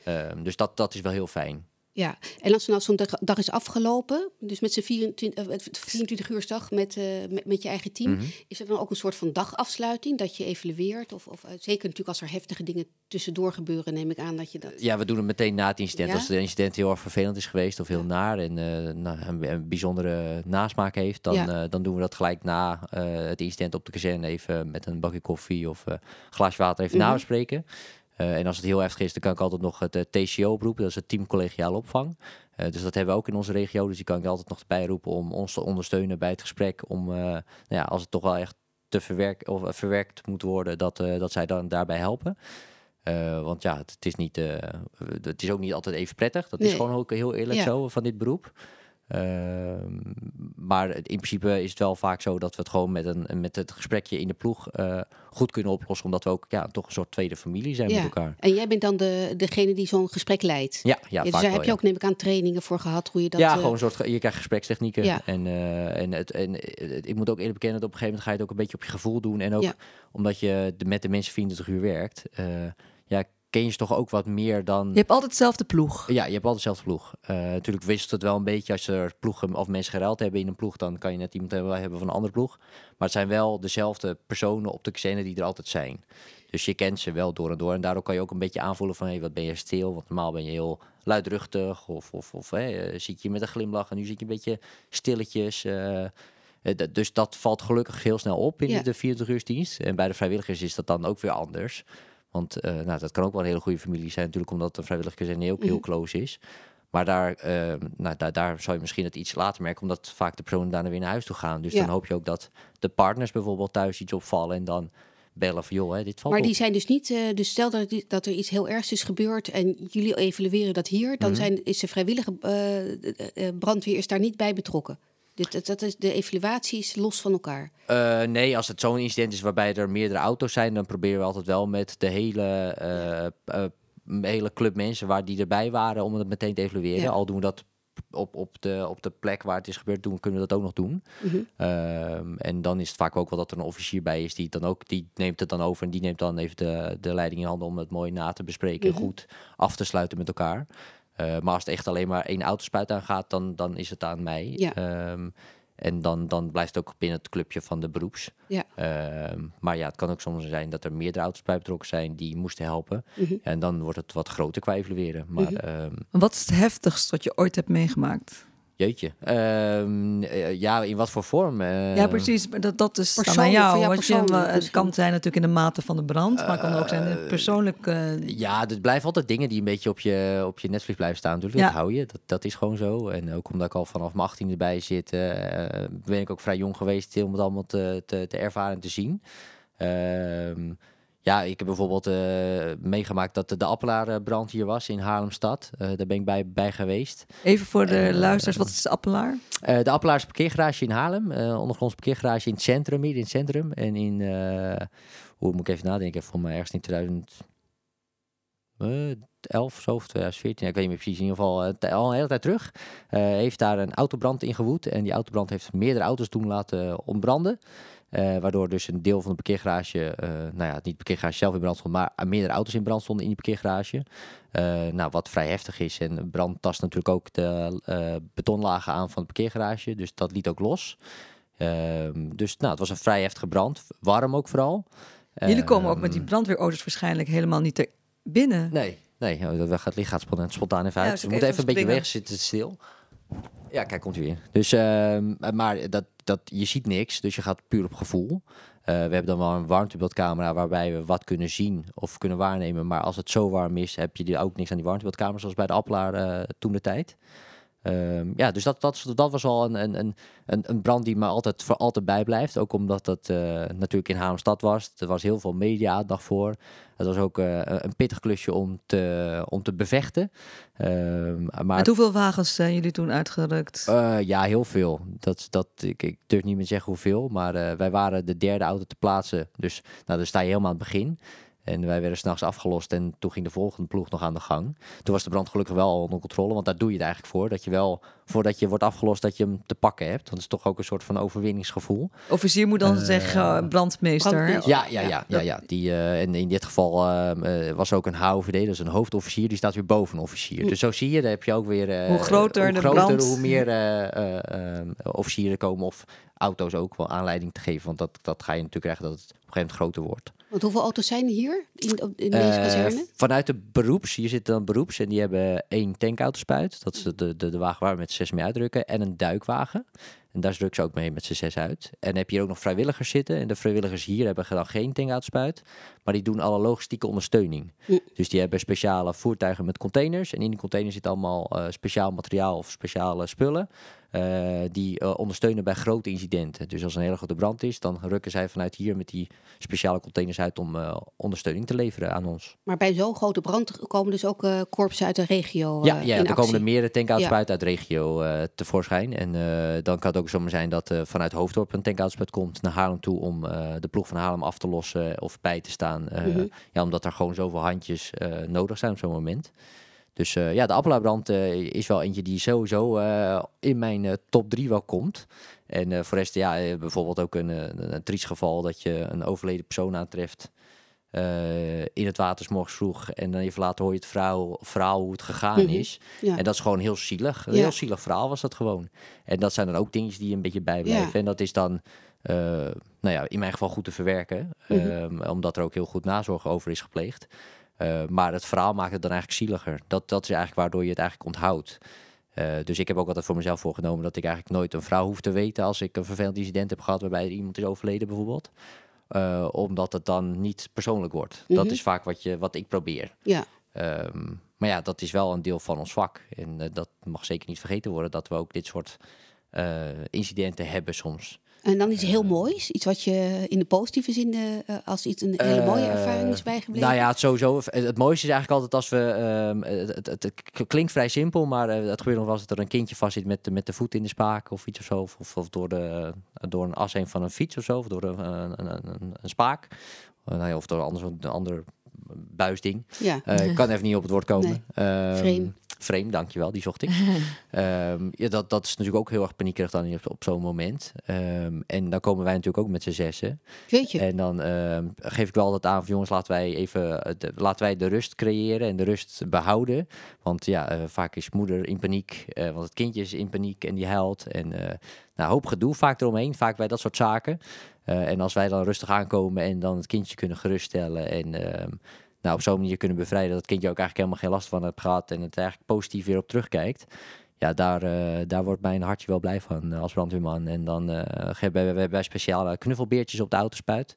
Ehm, dus dat, dat is wel heel fijn. Ja. En als nou zo'n dag, dag is afgelopen, dus met z'n 24, eh, 24 uursdag met, eh, met, met je eigen team, Mhm. is er dan ook een soort van dagafsluiting dat je evalueert? Of, of eh, zeker natuurlijk als er heftige dingen tussendoor gebeuren, neem ik aan dat je dat. Ja, we doen het meteen na het incident. Ja? Als het incident heel erg vervelend is geweest of heel Ja. naar en nou, een, een bijzondere nasmaak heeft, dan, Ja. dan doen we dat gelijk na het incident op de kazerne even met een bakje koffie of een glaasje water even Mhm. nabespreken. Eh, en als het heel heftig is, dan kan ik altijd nog het eh, TCO oproepen. Dat is het team collegiale opvang. Eh, dus dat hebben we ook in onze regio. Dus die kan ik altijd nog bij roepen om ons te ondersteunen bij het gesprek. Om, nou ja, als het toch wel echt te verwerk, of, verwerkt moet worden, dat, dat zij dan daarbij helpen. Want ja, het, het is niet, het is ook niet altijd even prettig. Dat is gewoon ook heel eerlijk Ja. zo van dit beroep. Ehm, maar in principe is het wel vaak zo dat we het gewoon met, een, met het gesprekje in de ploeg eh, goed kunnen oplossen. Omdat we ook ja, toch een soort tweede familie zijn Ja. met elkaar. En jij bent dan de, degene die zo'n gesprek leidt. Ja, ja, Ja, dus daar wel, heb je ook, neem ik aan, trainingen voor gehad hoe je dat. ja, eh, gewoon een soort, je krijgt gesprekstechnieken. Ja. En, eh, en, het, en ik moet ook eerlijk bekennen dat op een gegeven moment ga je het ook een beetje op je gevoel doen. En ook omdat je de, met de mensen 24 uur werkt, ja, ken je ze toch ook wat meer dan... Je hebt altijd dezelfde ploeg. Ja, je hebt altijd dezelfde ploeg. Eh, natuurlijk wisselt het wel een beetje als er ploegen of mensen geruild hebben in een ploeg, dan kan je net iemand hebben, van een andere ploeg. Maar het zijn wel dezelfde personen op de kazerne die er altijd zijn. Dus je kent ze wel door en door. En daardoor kan je ook een beetje aanvoelen van, hé, wat ben je stil? Want normaal ben je heel luidruchtig of, of, of hè, eh, zit je met een glimlach en nu zit je een beetje stilletjes. d- dus dat valt gelukkig heel snel op in Ja. de 24 uursdienst. En bij de vrijwilligers is dat dan ook weer anders. Want eh, nou, dat kan ook wel een hele goede familie zijn, natuurlijk, omdat de vrijwilligerskazerne ook heel Mhm. close is. Maar daar, eh, nou, daar, daar zou je misschien het iets later merken, omdat vaak de personen daarna weer naar huis toe gaan. Dus Ja. dan hoop je ook dat de partners bijvoorbeeld thuis iets opvallen en dan bellen van, joh, hè, dit valt Maar die zijn dus niet, eh, dus stel dat, dat er iets heel ergs is gebeurd en jullie evalueren dat hier, dan Mhm. zijn, is de vrijwillige eh, brandweer is daar niet bij betrokken. Dit, dat, dat is, de evaluatie is los van elkaar. Eh, nee, als het zo'n incident is waarbij er meerdere auto's zijn, dan proberen we altijd wel met de hele, eh, hele club mensen waar die erbij waren om het meteen te evalueren. Ja. Al doen we dat op, op, de, op de plek waar het is gebeurd, doen, kunnen we dat ook nog doen. Mhm. Ehm, en dan is het vaak ook wel dat er een officier bij is die dan ook, die neemt het dan over en die neemt dan even de, de leiding in handen om het mooi na te bespreken en goed af te sluiten met elkaar. Eh, maar als het echt alleen maar één autospuit aangaat, dan, dan is het aan mij. Ja. Ehm, en dan, dan blijft het ook binnen het clubje van de beroeps. Ja. Ehm, maar ja, het kan ook soms zijn dat er meerdere auto's bij betrokken zijn die moesten helpen. Mhm. En dan wordt het wat groter qua evalueren. Maar Mhm. ehm, Wat is het heftigst wat je ooit hebt meegemaakt? Jeetje. Ehm, eh, ja, in wat voor vorm? Eh, ja, precies. Maar dat, dat is dan aan Persoonlijk, van jou. want je, persoonlijk het misschien. kan zijn natuurlijk in de mate van de brand, maar het kan ook zijn persoonlijk. eh, Ja, er blijven altijd dingen die een beetje op je, op je netvlies blijven staan. Natuurlijk, Ja. dat hou je. Dat, dat is gewoon zo. En ook omdat ik al vanaf mijn 18 erbij zit, eh, ben ik ook vrij jong geweest om het allemaal te, te, te ervaren en te zien. Ehm, ja, ik heb bijvoorbeeld eh, meegemaakt dat de, de Appelaarbrand hier was in Haarlemstad. Eh, daar ben ik bij, bij geweest. even voor de Eh, luisteraars, wat is de appelaar? Eh, de Appelaars parkeergarage in Haarlem. eh ondergronds parkeergarage in het centrum, hier in het centrum. En in, eh, hoe moet ik even nadenken, voor mij ergens in 2000... 11 zo of 2014, ik weet niet meer precies, in ieder geval uh, al een hele tijd terug, uh, heeft daar een autobrand in gewoed. En die autobrand heeft meerdere auto's toen laten ontbranden. Uh, waardoor dus een deel van de parkeergarage, nou ja, niet de parkeergarage zelf in brand stond, maar meerdere auto's in brand stonden in die parkeergarage. nou, wat vrij heftig is. En brand tast natuurlijk ook de betonlagen aan van het parkeergarage, dus dat liet ook los. Ehm, dus nou, het was een vrij heftige brand, warm ook vooral. Jullie komen ook met die ehm, brandweerauto's waarschijnlijk helemaal niet er binnen. Nee, nee, dat gaat licht gaat spontaan, spontaan even uit. Ja, dus we moeten even een beetje weg zitten stil. Ja, kijk, komt weer. Dus, uh, maar dat, dat, je ziet niks, dus je gaat puur op gevoel. Uh, we hebben dan wel een warmtebeeldcamera waarbij we wat kunnen zien of kunnen waarnemen. Maar als het zo warm is, heb je ook niks aan die warmtebeeldcamera, zoals bij de Appelaar uh, toen de tijd. Um, ja, dus dat, dat, dat was al een, een, een, een brand die me altijd voor altijd bijblijft. Ook omdat dat uh, natuurlijk in Haarlemstad was. Er was heel veel media-aandacht voor. Het was ook uh, een pittig klusje om te, om te bevechten. Um, maar Met hoeveel wagens zijn jullie toen uitgerukt? Uh, ja, heel veel. Dat, dat, ik, ik durf niet meer te zeggen hoeveel. Maar wij waren de derde auto te plaatsen. Dus nou, dan sta je helemaal aan het begin. En wij werden s'nachts afgelost en toen ging de volgende ploeg nog aan de gang. Toen was de brand gelukkig wel onder controle, want daar doe je het eigenlijk voor. Dat je wel, voordat je wordt afgelost, dat je hem te pakken hebt. Want het is toch ook een soort van overwinningsgevoel. Officier moet dan uh, zeggen uh, brandmeester. Ja, ja, ja, ja, ja. Die, uh, en in dit geval ehm, was ook een HOVD, dat is een hoofdofficier, die staat weer boven een officier. Dus zo zie je, daar heb je ook weer... hoe groter hoe de groter, brand. Hoe meer ehm, officieren komen of auto's ook wel aanleiding te geven. Want dat, dat ga je natuurlijk krijgen dat het op een gegeven moment groter wordt. Want hoeveel auto's zijn er hier in, in deze kazerne? Vanuit de beroeps, hier zitten dan beroeps en die hebben één tankautospuit. Dat is de, de, de wagen waar we met zes mee uitdrukken. En een duikwagen. En daar drukken ze ook mee met z'n zes uit. En heb je hier ook nog vrijwilligers zitten. En de vrijwilligers hier hebben dan geen tankuitspuit. Maar die doen alle logistieke ondersteuning. Dus die hebben speciale voertuigen met containers. En in die containers zit allemaal uh, speciaal materiaal of speciale spullen. Uh, die uh, ondersteunen bij grote incidenten. Dus als een hele grote brand is, dan rukken zij vanuit hier met die speciale containers uit om uh, ondersteuning te leveren aan ons. Maar bij zo'n grote brand komen dus ook korpsen uit de regio. ja, ja er komen er meerdere tankuitspuiten ja. uit de regio tevoorschijn. En dan kan het ook zomaar zijn dat vanuit Hoofddorp een tankuitspuit komt naar Haarlem toe om de ploeg van Haarlem af te lossen of bij te staan. Mm -hmm. Ja, omdat er gewoon zoveel handjes nodig zijn op zo'n moment. Dus uh, ja, de Appelaarbrand uh, is wel eentje die sowieso uh, in mijn top 3 wel komt. En voor rest, ja, bijvoorbeeld ook een, een, een triest geval dat je een overleden persoon aantreft in het water morgens vroeg. En dan even later hoor je het verhaal, verhaal hoe het gegaan mm -hmm. is. Ja. En dat is gewoon heel zielig. Een ja. heel zielig verhaal was dat gewoon. En dat zijn dan ook dingen die een beetje bijblijven. Ja. En dat is dan, nou ja, in mijn geval goed te verwerken. Mm -hmm. um, omdat er ook heel goed nazorg over is gepleegd. Uh, maar het verhaal maakt het dan eigenlijk zieliger. Dat, dat is eigenlijk waardoor je het eigenlijk onthoudt. Uh, dus ik heb ook altijd voor mezelf voorgenomen dat ik eigenlijk nooit een vrouw hoef te weten als ik een vervelend incident heb gehad waarbij er iemand is overleden bijvoorbeeld. Uh, omdat het dan niet persoonlijk wordt. Mm -hmm. Dat is vaak wat, je, wat ik probeer. Ja. Um, maar ja, dat is wel een deel van ons vak. En dat mag zeker niet vergeten worden dat we ook dit soort incidenten hebben soms. En dan iets heel moois, iets wat je in de positieve zin uh, als iets een hele mooie uh, ervaring is bijgebleven. Nou ja, het sowieso. Het, mooiste is eigenlijk altijd als we. Uh, het, het, het, klinkt vrij simpel, maar het gebeurt nog wel eens dat er een kindje vast zit met, met de voet in de spaak of iets of zo. Of, of door, de, door een as heen van een fiets of zo, of door een, een, een, een spaak. Nou of door anders, een ander buisding. Ja. ik kan even niet op het woord komen. Nee. Vreemd. Frame, dankjewel, die zocht ik. um, ja, dat, dat is natuurlijk ook heel erg paniekerig dan op, op zo'n moment. Um, en dan komen wij natuurlijk ook met z'n zessen. Weet je. En dan um, geef ik wel altijd aan van jongens, laten wij even de, laten wij de rust creëren en de rust behouden. Want ja, uh, vaak is moeder in paniek, uh, want het kindje is in paniek en die huilt. En uh, nou, hoop gedoe vaak eromheen, vaak bij dat soort zaken. en als wij dan rustig aankomen en dan het kindje kunnen geruststellen en nou, op zo'n manier kunnen bevrijden dat het kindje ook eigenlijk helemaal geen last van heeft gehad en het eigenlijk positief weer op terugkijkt. Ja, daar, uh, daar wordt mijn hartje wel blij van uh, als brandweerman. En dan uh, hebben we bij speciale knuffelbeertjes op de autospuit.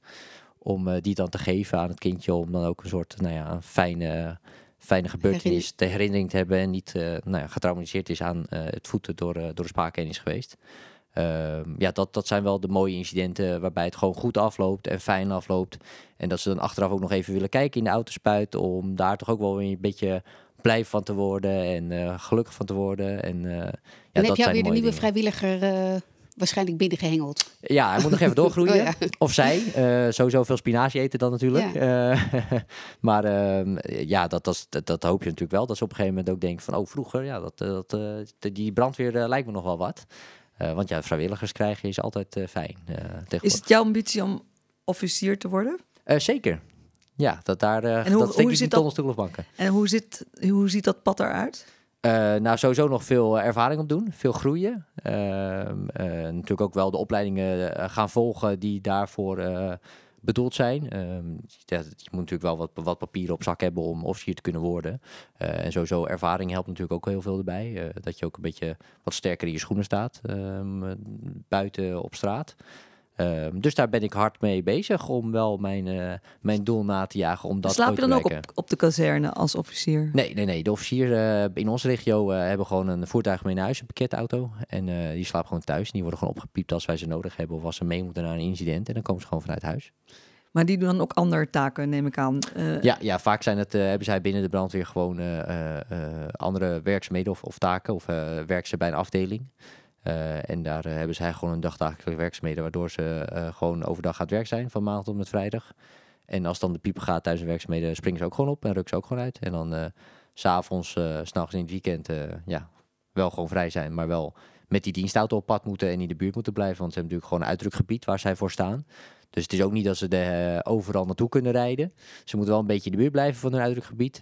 Om die dan te geven aan het kindje. Om dan ook een soort nou ja, een fijne, fijne gebeurtenis te herinnering te hebben. En niet nou ja, getraumatiseerd is aan het voeten door, door de heen is geweest. Uh, ja, dat, dat zijn wel de mooie incidenten waarbij het gewoon goed afloopt en fijn afloopt. En dat ze dan achteraf ook nog even willen kijken in de autospuit om daar toch ook wel weer een beetje blij van te worden en uh, gelukkig van te worden. En, uh, ja, en heb jij weer de nieuwe vrijwilliger uh, waarschijnlijk binnengehengeld. Ja, hij moet nog even doorgroeien. Oh ja. Of zij. eh, sowieso veel spinazie eten dan natuurlijk. Eh, maar ehm, ja, dat, dat, dat, hoop je natuurlijk wel. Dat ze op een gegeven moment ook denken van... oh, vroeger, ja, dat, eh, dat, eh, die brandweer eh, lijkt me nog wel wat. Eh, want ja, vrijwilligers krijgen is altijd eh, fijn eh. Is het jouw ambitie om officier te worden? Zeker. Ja, dat daar... En hoe- dat hoe zit dat- of banken. En hoe, zit, hoe ziet dat pad eruit? Nou, sowieso nog veel ervaring op doen, veel groeien. Ehm, eh, natuurlijk ook wel de opleidingen gaan volgen die daarvoor bedoeld zijn. Ehm, je moet natuurlijk wel wat, wat papieren op zak hebben om officier te kunnen worden. Eh, en sowieso ervaring helpt natuurlijk ook heel veel erbij. eh, dat je ook een beetje wat sterker in je schoenen staat, ehm, eh, buiten op straat. Ehm, dus daar ben ik hard mee bezig om wel mijn, eh, mijn doel na te jagen om dat Slaap je dan ook op, op de kazerne als officier? Nee, nee, nee. De officier eh, in onze regio eh, hebben gewoon een voertuig mee naar huis, een pakketauto. En die slaapt gewoon thuis. En die worden gewoon opgepiept als wij ze nodig hebben of als ze mee moeten naar een incident. En dan komen ze gewoon vanuit huis. Maar die doen dan ook andere taken, neem ik aan. Ja, ja vaak zijn het, hebben zij binnen de brandweer gewoon andere werkzaamheden of, of taken. Of werken ze bij een afdeling. Eh, en daar eh, hebben zij gewoon een dagdagelijkse werkzaamheden. Waardoor ze eh, gewoon overdag het werk zijn, van maandag tot met vrijdag. En als dan de pieper gaat tijdens de werkzaamheden, springen ze ook gewoon op en rukken ze ook gewoon uit. En dan s s'avonds, s'nachts in het weekend, ja, wel gewoon vrij zijn. Maar wel met die dienstauto op pad moeten en in de buurt moeten blijven. Want ze hebben natuurlijk gewoon een uitdrukgebied waar zij voor staan. Dus het is ook niet dat ze eh, overal naartoe kunnen rijden. Ze moeten wel een beetje in de buurt blijven van hun uitdrukgebied.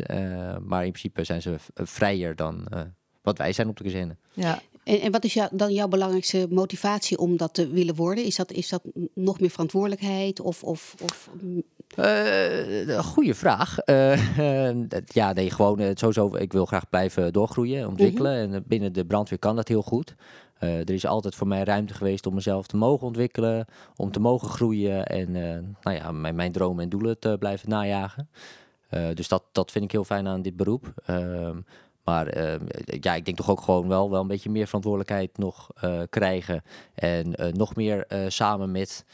maar in principe zijn ze vrijer dan wat wij zijn op de kazerne. ja. En, en wat is jou, dan jouw belangrijkste motivatie om dat te willen worden? Is dat, is dat nog meer verantwoordelijkheid? Of, of, of Eh, goede vraag. Eh, ja, nee, gewoon eh, sowieso. Ik wil graag blijven doorgroeien, ontwikkelen. En eh, binnen de brandweer kan dat heel goed. Er is altijd voor mij ruimte geweest om mezelf te mogen ontwikkelen, om te mogen groeien en nou ja, mijn, mijn dromen en doelen te blijven najagen. Dus dat, dat vind ik heel fijn aan dit beroep. Maar ehm, ja, ik denk toch ook gewoon wel, wel een beetje meer verantwoordelijkheid nog eh, krijgen. En eh, nog meer eh, samen met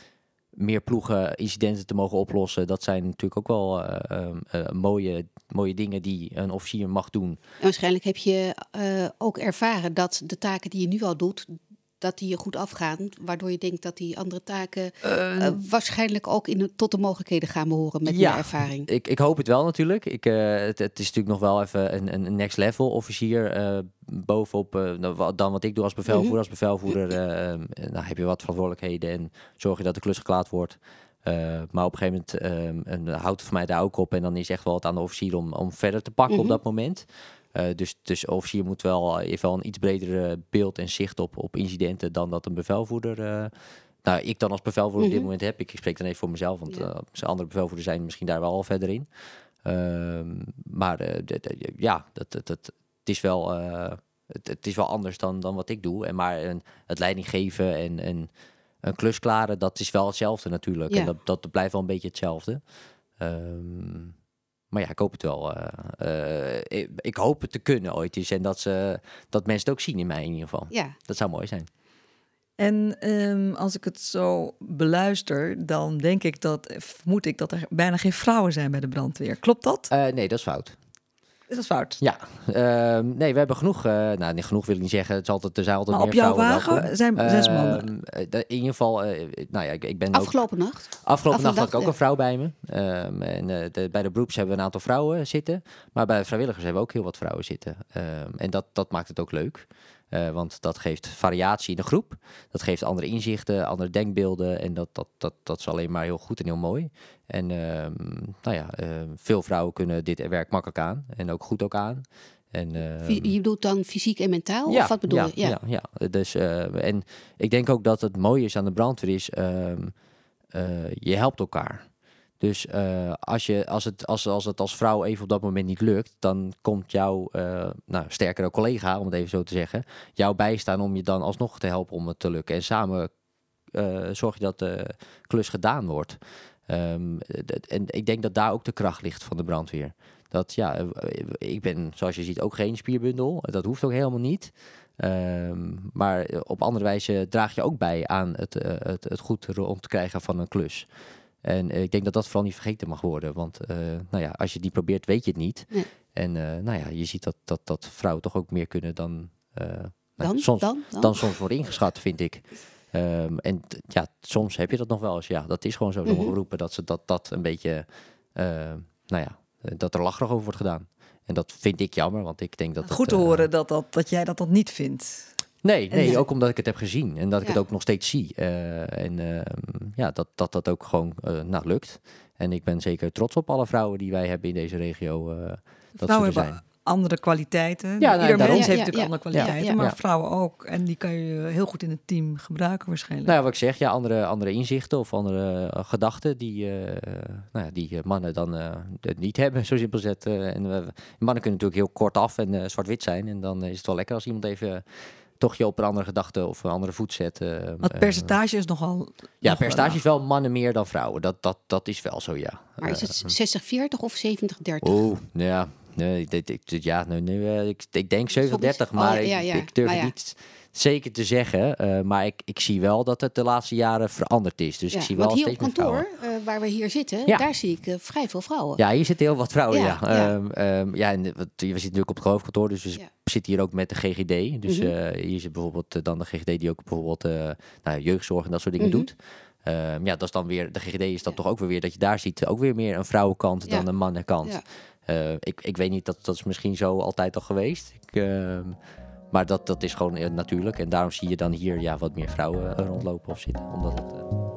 meer ploegen incidenten te mogen oplossen. Dat zijn natuurlijk ook wel eh, ehm, eh, mooie, mooie dingen die een officier mag doen. En waarschijnlijk heb je ook ervaren dat de taken die je nu al doet, dat die je goed afgaan. Waardoor je denkt dat die andere taken eh, waarschijnlijk ook in de, tot de mogelijkheden gaan behoren met Ja. meer ervaring. Ik, ik hoop het wel natuurlijk. Ik, eh, het, het is natuurlijk nog wel even een, een next level officier eh, bovenop eh, dan wa- dan wat ik doe als bevelvoerder. Mhm. Als bevelvoerder nou, heb je wat verantwoordelijkheden en zorg je dat de klus geklaard wordt. Maar op een gegeven moment eh, en houdt het voor mij daar ook op. En dan is echt wel het aan de officier om, om verder te pakken Mhm. op dat moment. Eh, dus, dus officier moet wel, heeft wel een iets bredere beeld en zicht op, op incidenten dan dat een bevelvoerder. eh, nou, ik dan als bevelvoerder op dit Mhm. moment heb. Ik spreek dan even voor mezelf, want Ja. eh, andere bevelvoerders zijn misschien daar wel al verder in. Ehm, maar eh, ja, dat, dat, dat, het, is wel, eh, het, het is wel anders dan, dan wat ik doe. En maar een, het leiding geven en, en een klus klaren, dat is wel hetzelfde natuurlijk. Ja. En dat, dat blijft wel een beetje hetzelfde. Ehm, maar ja, ik hoop het wel. eh, eh, ik, ik hoop het te kunnen ooit eens. En dat, ze, dat mensen het ook zien in mij in ieder geval. Ja, Dat zou mooi zijn. En ehm, als ik het zo beluister, dan denk ik dat, vermoed ik dat er bijna geen vrouwen zijn bij de brandweer. Klopt dat? Eh, nee, dat is fout. Is dat fout? Ja, ehm, nee, we hebben genoeg. eh, nou, niet genoeg wil ik niet zeggen. Het is altijd, er zijn altijd Maar meer op jouw vrouwen wagen welkom. zijn zes Ehm, mannen. eh, de- in ieder geval, eh, nou ja, ik, ik ben ook afgelopen nacht. Afgelopen nacht had ik ook ja. een vrouw bij me. Ehm, en eh, de, bij de beroeps hebben we een aantal vrouwen zitten. Maar bij de vrijwilligers hebben we ook heel wat vrouwen zitten. Ehm, en dat, dat maakt het ook leuk. Eh, want dat geeft variatie in de groep. Dat geeft andere inzichten, andere denkbeelden. En dat, dat, dat, dat is alleen maar heel goed en heel mooi. En ehm, nou ja, ehm, veel vrouwen kunnen dit werk makkelijk aan. En ook goed ook aan. En, Fy- Je bedoelt dan fysiek en mentaal? of wat bedoel ja, je? Ja, ja. Dus, eh, en ik denk ook dat het mooie is aan de brandweer is, ehm, eh, je helpt elkaar. Dus eh, als, je, als, het, als, als het als vrouw even op dat moment niet lukt, dan komt jouw eh, nou, sterkere collega, om het even zo te zeggen, jou bijstaan om je dan alsnog te helpen om het te lukken. En samen eh, zorg je dat de klus gedaan wordt. Ehm, en ik denk dat daar ook de kracht ligt van de brandweer. Dat ja, ik ben zoals je ziet ook geen spierbundel. Dat hoeft ook helemaal niet. Ehm, maar op andere wijze draag je ook bij aan het, het, het goed rondkrijgen van een klus. En eh, ik denk dat dat vooral niet vergeten mag worden. Want eh, nou ja, als je het niet probeert, weet je het niet. Nee. En eh, nou ja, je ziet dat, dat, dat vrouwen toch ook meer kunnen dan, eh, nou, Dan? soms, dan? dan? dan soms wordt ingeschat, vind ik. Ehm, en ja, soms heb je dat nog wel eens. Ja, dat is gewoon zo. Sommige Mhm. beroepen dat ze dat, dat een beetje, nou ja, dat er lacherig over wordt gedaan. En dat vind ik jammer, want ik denk dat... Goed te horen dat, dat, dat jij dat, dat niet vindt. Nee, nee, En- ook omdat ik het heb gezien en dat ik Ja. het ook nog steeds zie. Eh, en ehm, ja, dat, dat dat ook gewoon eh, nou, lukt. En ik ben zeker trots op alle vrouwen die wij hebben in deze regio. eh, dat ze Vrouwen er hebben zijn. andere kwaliteiten. nou, Ieder daarom. mens Ja, heeft ja, natuurlijk ja. andere kwaliteiten, Ja, ja. maar Ja. vrouwen ook. En die kan je heel goed in het team gebruiken waarschijnlijk. Nou ja, wat ik zeg, ja, andere, andere inzichten of andere gedachten die, eh, nou ja, die mannen dan eh, het niet hebben, zo simpel zet. eh, en mannen kunnen natuurlijk heel kort af en zwart-wit zijn. En dan is het wel lekker als iemand even toch je op een andere gedachte of een andere voet zet. eh, Maar eh, het percentage is nogal... ja, nog wel percentage is wel mannen meer dan vrouwen. Dat, dat, dat is wel zo, ja. Maar is Eh, het 60-40 of 70-30? Oeh, ja. Nee, ik, ik, ik- ja, nu, nu, eh, ik, ik denk 37, Oh, maar ik- ja, ja. ik durf Maar het ja. niet zeker te zeggen. eh, maar ik, ik zie wel dat het de laatste jaren veranderd is. Dus Ja, ik zie wel want hier op kantoor, eh, waar we hier zitten, Ja. daar zie ik eh, vrij veel vrouwen. Ja, hier zitten heel wat vrouwen, ja. Ja, Ja. Ehm, ehm, ja en wat, we zitten natuurlijk op het hoofdkantoor, dus we zitten hier ook met de GGD. Dus Mhm. hier zit bijvoorbeeld dan de GGD die ook bijvoorbeeld nou, jeugdzorg en dat soort dingen Mhm. doet. Ehm, ja, dat is dan weer, de GGD is dan toch ook weer weer dat je daar ziet, ook weer meer een vrouwenkant dan een mannenkant. Ik, ik weet niet, dat, dat is misschien zo altijd al geweest. Ik, maar dat, dat is gewoon eh, natuurlijk. En daarom zie je dan hier ja, wat meer vrouwen eh, rondlopen of zitten. Omdat het, eh,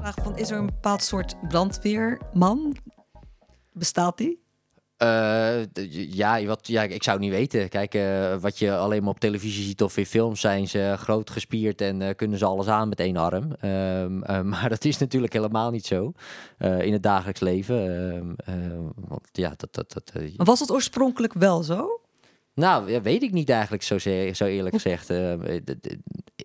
Vraag van, is er een bepaald soort brandweerman? Bestaat die? Eh, ja, wat, ja, ik zou het niet weten. Kijk, eh, wat je alleen maar op televisie ziet of in films zijn ze groot gespierd en eh, kunnen ze alles aan met één arm. Ehm, eh, maar dat is natuurlijk helemaal niet zo in het dagelijks leven. Ehm, want ja, dat, dat, dat, Maar was het oorspronkelijk wel zo? nou, ja, weet ik niet eigenlijk zo, zo eerlijk gezegd. Ehm, eh,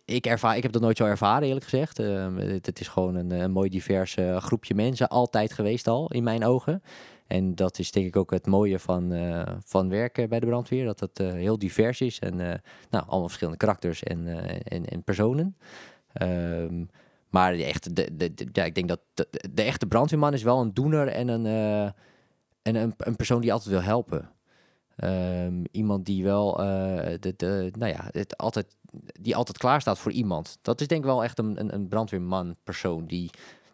ik, ervaar, ik heb dat nooit zo ervaren, eerlijk gezegd. Het, is gewoon een, een mooi divers groepje mensen, altijd geweest al, in mijn ogen. En dat is denk ik ook het mooie van, eh, van werken bij de brandweer. Dat het eh, heel divers is en eh, nou, allemaal verschillende karakters en, en, en personen. Ehm, maar de echte, de, de, ja, ik denk dat de, echte brandweerman is wel een doener en een, en een, een persoon die altijd wil helpen. Ehm, iemand die wel, eh, de, de, nou ja, het altijd, die altijd klaar staat voor iemand. Dat is denk ik wel echt een, een brandweerman persoon die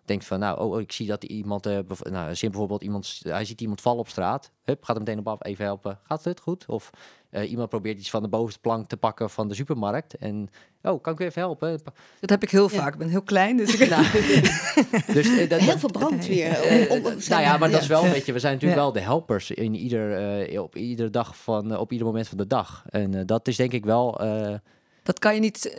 denkt van, nou, oh, oh, ik zie dat iemand, eh, bev- nou, bijvoorbeeld iemand, hij ziet iemand vallen op straat, hup, gaat er meteen op af, even helpen, gaat het goed? Of eh, iemand probeert iets van de bovenste plank te pakken van de supermarkt en, oh, kan ik u even helpen? Dat heb ik heel Ja. vaak. Ik ben heel klein, dus ik... Nou, dus, eh, dat, Heel veel brandweer. om- om- nou ja, maar dat is wel een beetje. We zijn natuurlijk Ja. wel de helpers in ieder, eh, op iedere dag van, op ieder moment van de dag. En dat is denk ik wel. eh, Dat kan je niet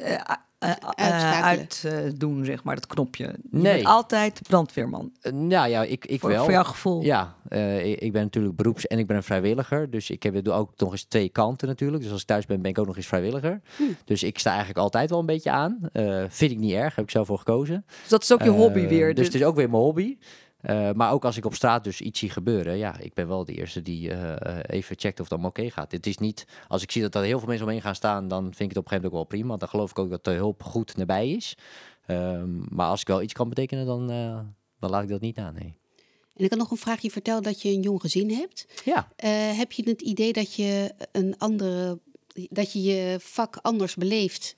eh, eh, eh, uitdoen, zeg maar, dat knopje. Je Nee. altijd brandweerman. eh, nou ja, ik, ik voor, wel. voor jouw gevoel. Ja, eh, ik, ik ben natuurlijk beroeps en ik ben een vrijwilliger. Dus ik heb doe ook nog eens twee kanten natuurlijk. Dus als ik thuis ben, ben ik ook nog eens vrijwilliger. Hm. Dus ik sta eigenlijk altijd wel een beetje aan. Eh, vind ik niet erg, heb ik zelf voor gekozen. Dus dat is ook je hobby Eh, weer. Dus Dus het is ook weer mijn hobby. Eh, maar ook als ik op straat dus iets zie gebeuren, ja, ik ben wel de eerste die eh, eh, even checkt of het allemaal oké gaat. Het is niet, als ik zie dat er heel veel mensen omheen gaan staan, dan vind ik het op een gegeven moment ook wel prima. Want dan geloof ik ook dat de hulp goed nabij is. Ehm, maar als ik wel iets kan betekenen, dan, dan laat ik dat niet aan. Nee. En ik had nog een vraag. Je dat je een jong gezin hebt. Ja. Heb je het idee dat je een andere, dat je je vak anders beleeft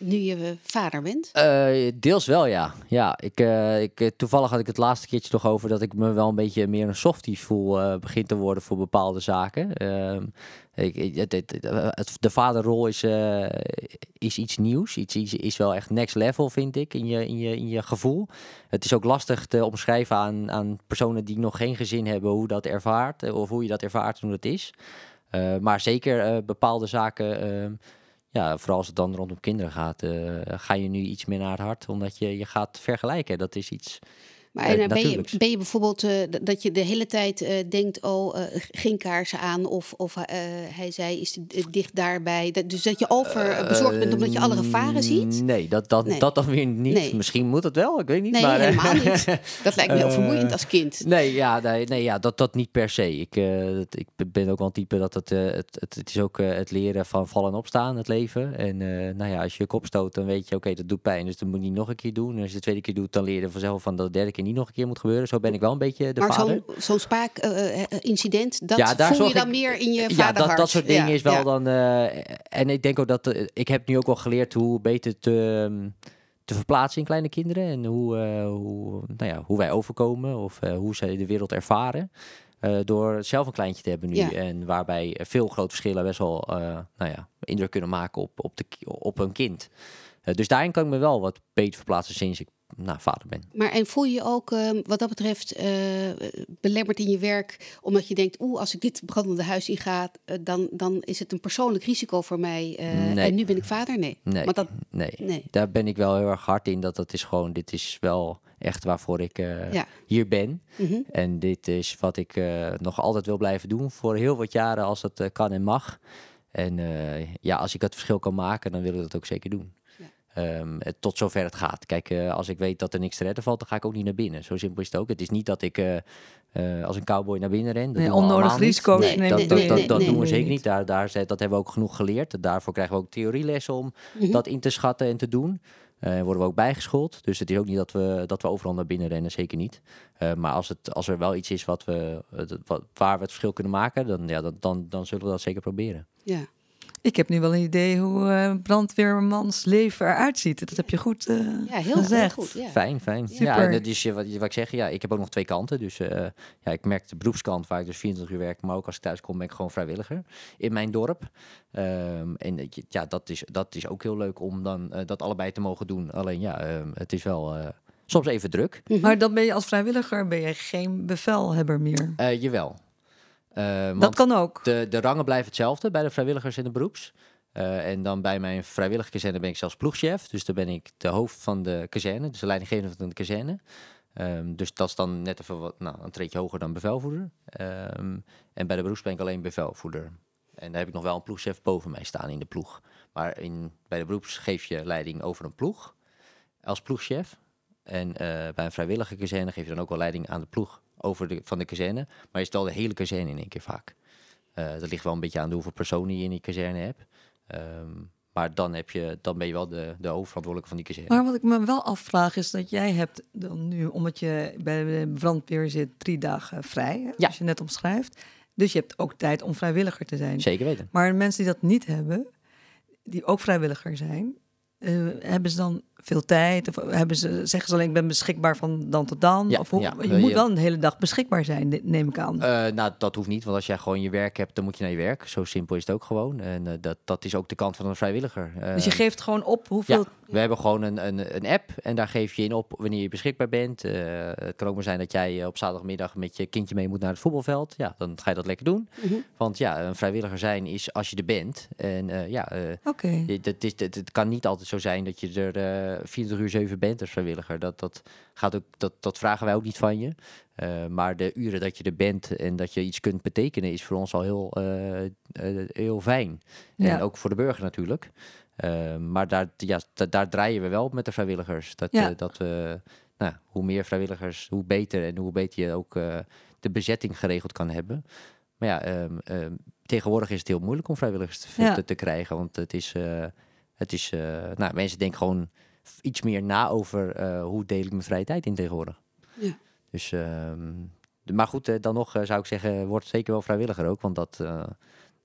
nu je vader bent? Eh, deels wel, ja. Ja, ik, eh, ik, eh, toevallig had ik het laatste keertje toch over dat ik me wel een beetje meer een softie voel eh begint te worden voor bepaalde zaken. Ehm, ik, het, de vaderrol is, is iets nieuws. Iets, iets is wel echt next level, vind ik, in je, in je, in je gevoel. Het is ook lastig te omschrijven aan, aan personen die nog geen gezin hebben hoe dat ervaart, of hoe je dat ervaart hoe dat is. Maar zeker bepaalde zaken. Ja, vooral als het dan rondom kinderen gaat, eh, ga je nu iets meer naar het hart, omdat je je gaat vergelijken. Dat is iets. Maar Eh, en, ben, je, ben je bijvoorbeeld eh, dat je de hele tijd eh, denkt, oh, eh, geen kaarsen aan, of, of hij zei, is het, dicht daarbij. Dat, dus dat je over eh, bezorgd bent omdat je alle gevaren ziet? Nee, dat, dat, Nee. dat dan weer niet. Nee. Misschien moet het wel, ik weet niet. Nee, maar, helemaal niet. Dat lijkt me heel vermoeiend als kind. Nee, ja, nee, nee, ja dat, dat niet per se. Ik, dat- ik ben ook wel een type dat het, het, het, het is ook het leren van vallen en opstaan, het leven. En nou ja, als je je kop stoot, dan weet je, oké, dat doet pijn, dus dat moet je niet nog een keer doen. En als je de tweede keer doet, dan leer je er vanzelf van dat de derde keer keer niet nog een keer moet gebeuren. Zo ben ik wel een beetje de maar vader. zo'n zo'n spaakincident, dat Ja, daar voel je dan meer in je ja, vaderhart. dat, dat soort dingen Ja, is wel ja. dan. eh, en ik denk ook dat. eh, ik heb nu ook wel geleerd hoe beter te, ehm, te verplaatsen in kleine kinderen. En hoe, eh, hoe, nou ja, hoe wij overkomen of eh, hoe zij de wereld ervaren. eh, door zelf een kleintje te hebben nu. Ja. En waarbij veel grote verschillen best wel eh, nou ja, indruk kunnen maken op, op, de, op een kind. Eh, dus daarin kan ik me wel wat beter verplaatsen sinds ik nou, vader ben. Maar en voel je je ook eh, wat dat betreft eh, belemmerd in je werk, omdat je denkt, oeh, als ik dit brandende huis in ga, eh, dan, dan is het een persoonlijk risico voor mij. eh, Nee. En nu ben ik vader? Nee. Nee, Want dat, nee. nee. daar ben ik wel heel erg hard in. Dat dat is gewoon, dit is wel echt waarvoor ik Ja. hier ben. Mhm. En dit is wat ik nog altijd wil blijven doen voor heel wat jaren als dat kan en mag. En ja, als ik dat verschil kan maken, dan wil ik dat ook zeker doen. Ehm, het- tot zover het gaat. Kijk, eh, als ik weet dat er niks te redden valt, dan ga ik ook niet naar binnen. Zo simpel is het ook. Het is niet dat ik eh, eh, als een cowboy naar binnen ren. Dat Nee, onnodig risico's Nee, nemen. Dat, nee, dat, doen we zeker niet. Daar, daar, dat hebben we ook genoeg geleerd. Daarvoor krijgen we ook theorielessen om Mhm. dat in te schatten en te doen. Eh worden we ook bijgeschoold. Dus het is ook niet dat we, dat we overal naar binnen rennen, zeker niet. Eh, maar als, het, als er wel iets is wat we, eh, wat, waar we het verschil kunnen maken, dan, ja, dan, dan, dan zullen we dat zeker proberen. Ja. Ik heb nu wel een idee hoe eh brandweermans leven eruit ziet. Dat heb je goed eh, ja, heel, heel gezegd. goed. Ja. Fijn, fijn. Ja, Super. dat is eh, wat, wat ik zeg. Ja, ik heb ook nog twee kanten. Dus eh, ja, ik merk de beroepskant waar ik dus 24 uur werk. Maar ook als ik thuis kom ben ik gewoon vrijwilliger in mijn dorp. Ehm, en ja, dat is, dat is ook heel leuk om dan eh, dat allebei te mogen doen. Alleen ja, ehm, het is wel eh, soms even druk. Mhm. Maar dan ben je als vrijwilliger ben je geen bevelhebber meer. Eh, jawel. Eh, Dat kan ook. de, de rangen blijven hetzelfde bij de vrijwilligers en de beroeps. Eh, en dan bij mijn vrijwillige kazerne ben ik zelfs ploegchef. Dus dan ben ik de hoofd van de kazerne, dus de leidinggevende van de kazerne. Ehm, dus dat is dan net even wat, nou, een treetje hoger dan bevelvoerder. Ehm, en bij de beroeps ben ik alleen bevelvoerder. En daar heb ik nog wel een ploegchef boven mij staan in de ploeg. Maar in, bij de beroeps geef je leiding over een ploeg als ploegchef. En eh, bij een vrijwillige kazerne geef je dan ook wel leiding aan de ploeg over de, van de kazerne. Maar je stelt de hele kazerne in één keer vaak. Eh, dat ligt wel een beetje aan de hoeveel personen je in die kazerne hebt. Ehm, maar dan, heb je, dan ben je wel de, de hoofdverantwoordelijke van die kazerne. Maar wat ik me wel afvraag is dat jij hebt dan nu, omdat je bij de brandweer zit, drie dagen vrij, hè, Ja. als je net omschrijft. Dus je hebt ook tijd om vrijwilliger te zijn. Zeker weten. Maar mensen die dat niet hebben, die ook vrijwilliger zijn, eh, hebben ze dan veel tijd? Of hebben ze, zeggen ze alleen, ik ben beschikbaar van dan tot dan? Ja, of hoe, ja. je Eh, moet je- wel een hele dag beschikbaar zijn, ne- neem ik aan. Eh, nou, dat hoeft niet, want als jij gewoon je werk hebt, dan moet je naar je werk. Zo simpel is het ook gewoon. En eh, dat, dat is ook de kant van een vrijwilliger. dus je Eh, geeft gewoon op hoeveel... Ja, we hebben gewoon een, een, een app en daar geef je in op wanneer je beschikbaar bent. Eh, het kan ook maar zijn dat jij eh, op zaterdagmiddag met je kindje mee moet naar het voetbalveld. Ja, dan ga je dat lekker doen. Mhm. Want ja, een vrijwilliger zijn is als je er bent. En eh, ja, eh, Oké. dat is, het, het kan niet altijd zo zijn dat je er eh 24 uur 7 bent als vrijwilliger. Dat, dat, gaat ook, dat, dat vragen wij ook niet van je. Eh, maar de uren dat je er bent en dat je iets kunt betekenen is voor ons al heel, eh, eh, heel fijn. Ja. En ook voor de burger natuurlijk. Maar daar, ja, da- daar draaien we wel op met de vrijwilligers. Dat, Ja. dat we, nou, hoe meer vrijwilligers, hoe beter. En hoe beter je ook de bezetting geregeld kan hebben. Maar ja, ehm, ehm, tegenwoordig is het heel moeilijk om vrijwilligers te, Ja. te, te krijgen. Want het is, het is nou, mensen denken gewoon iets meer na over eh, hoe deel ik mijn vrije tijd in tegenwoordig. Ja. Dus, ehm, de- maar goed, eh, dan nog eh, zou ik zeggen, word zeker wel vrijwilliger ook. Want dat, eh,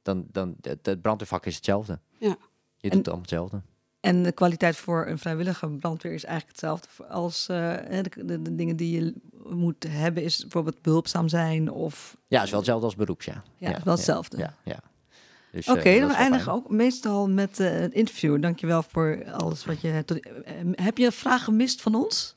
dan, dan, het, het brandweervak is hetzelfde. Ja. Je En- doet allemaal hetzelfde. En de kwaliteit voor een vrijwillige brandweer is eigenlijk hetzelfde als eh, hè, de, de, de dingen die je moet hebben, is bijvoorbeeld behulpzaam zijn of Ja, is wel hetzelfde als beroeps, ja. ja, wel hetzelfde. Ja, ja. Dus, Oké, eh, dan is wel eindigen fijn. ook meestal met eh, het interview. Dankjewel voor alles wat je... Tot, eh, heb je een vraag gemist van ons?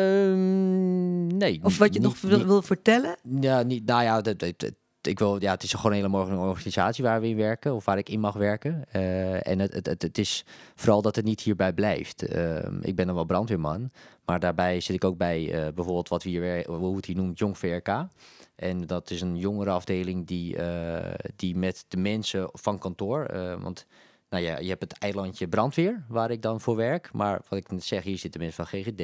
Ehm, nee. Of wat je niet- nog wil, niet- wil vertellen? Ja, niet, nou ja, dat, dat, dat- ik wil, ja, het is gewoon een hele mooie organisatie waar we in werken, of waar ik in mag werken. Eh, en het, het, het, het is vooral dat het niet hierbij blijft. Ehm, ik ben dan wel brandweerman, maar daarbij zit ik ook bij eh, bijvoorbeeld wat we hier, hoe het hier noemt, Jong VRK. En dat is een jongerenafdeling die, eh, die met de mensen van kantoor, eh, want nou ja, je hebt het eilandje brandweer, waar ik dan voor werk. Maar wat ik zeg, hier zitten mensen van GGD,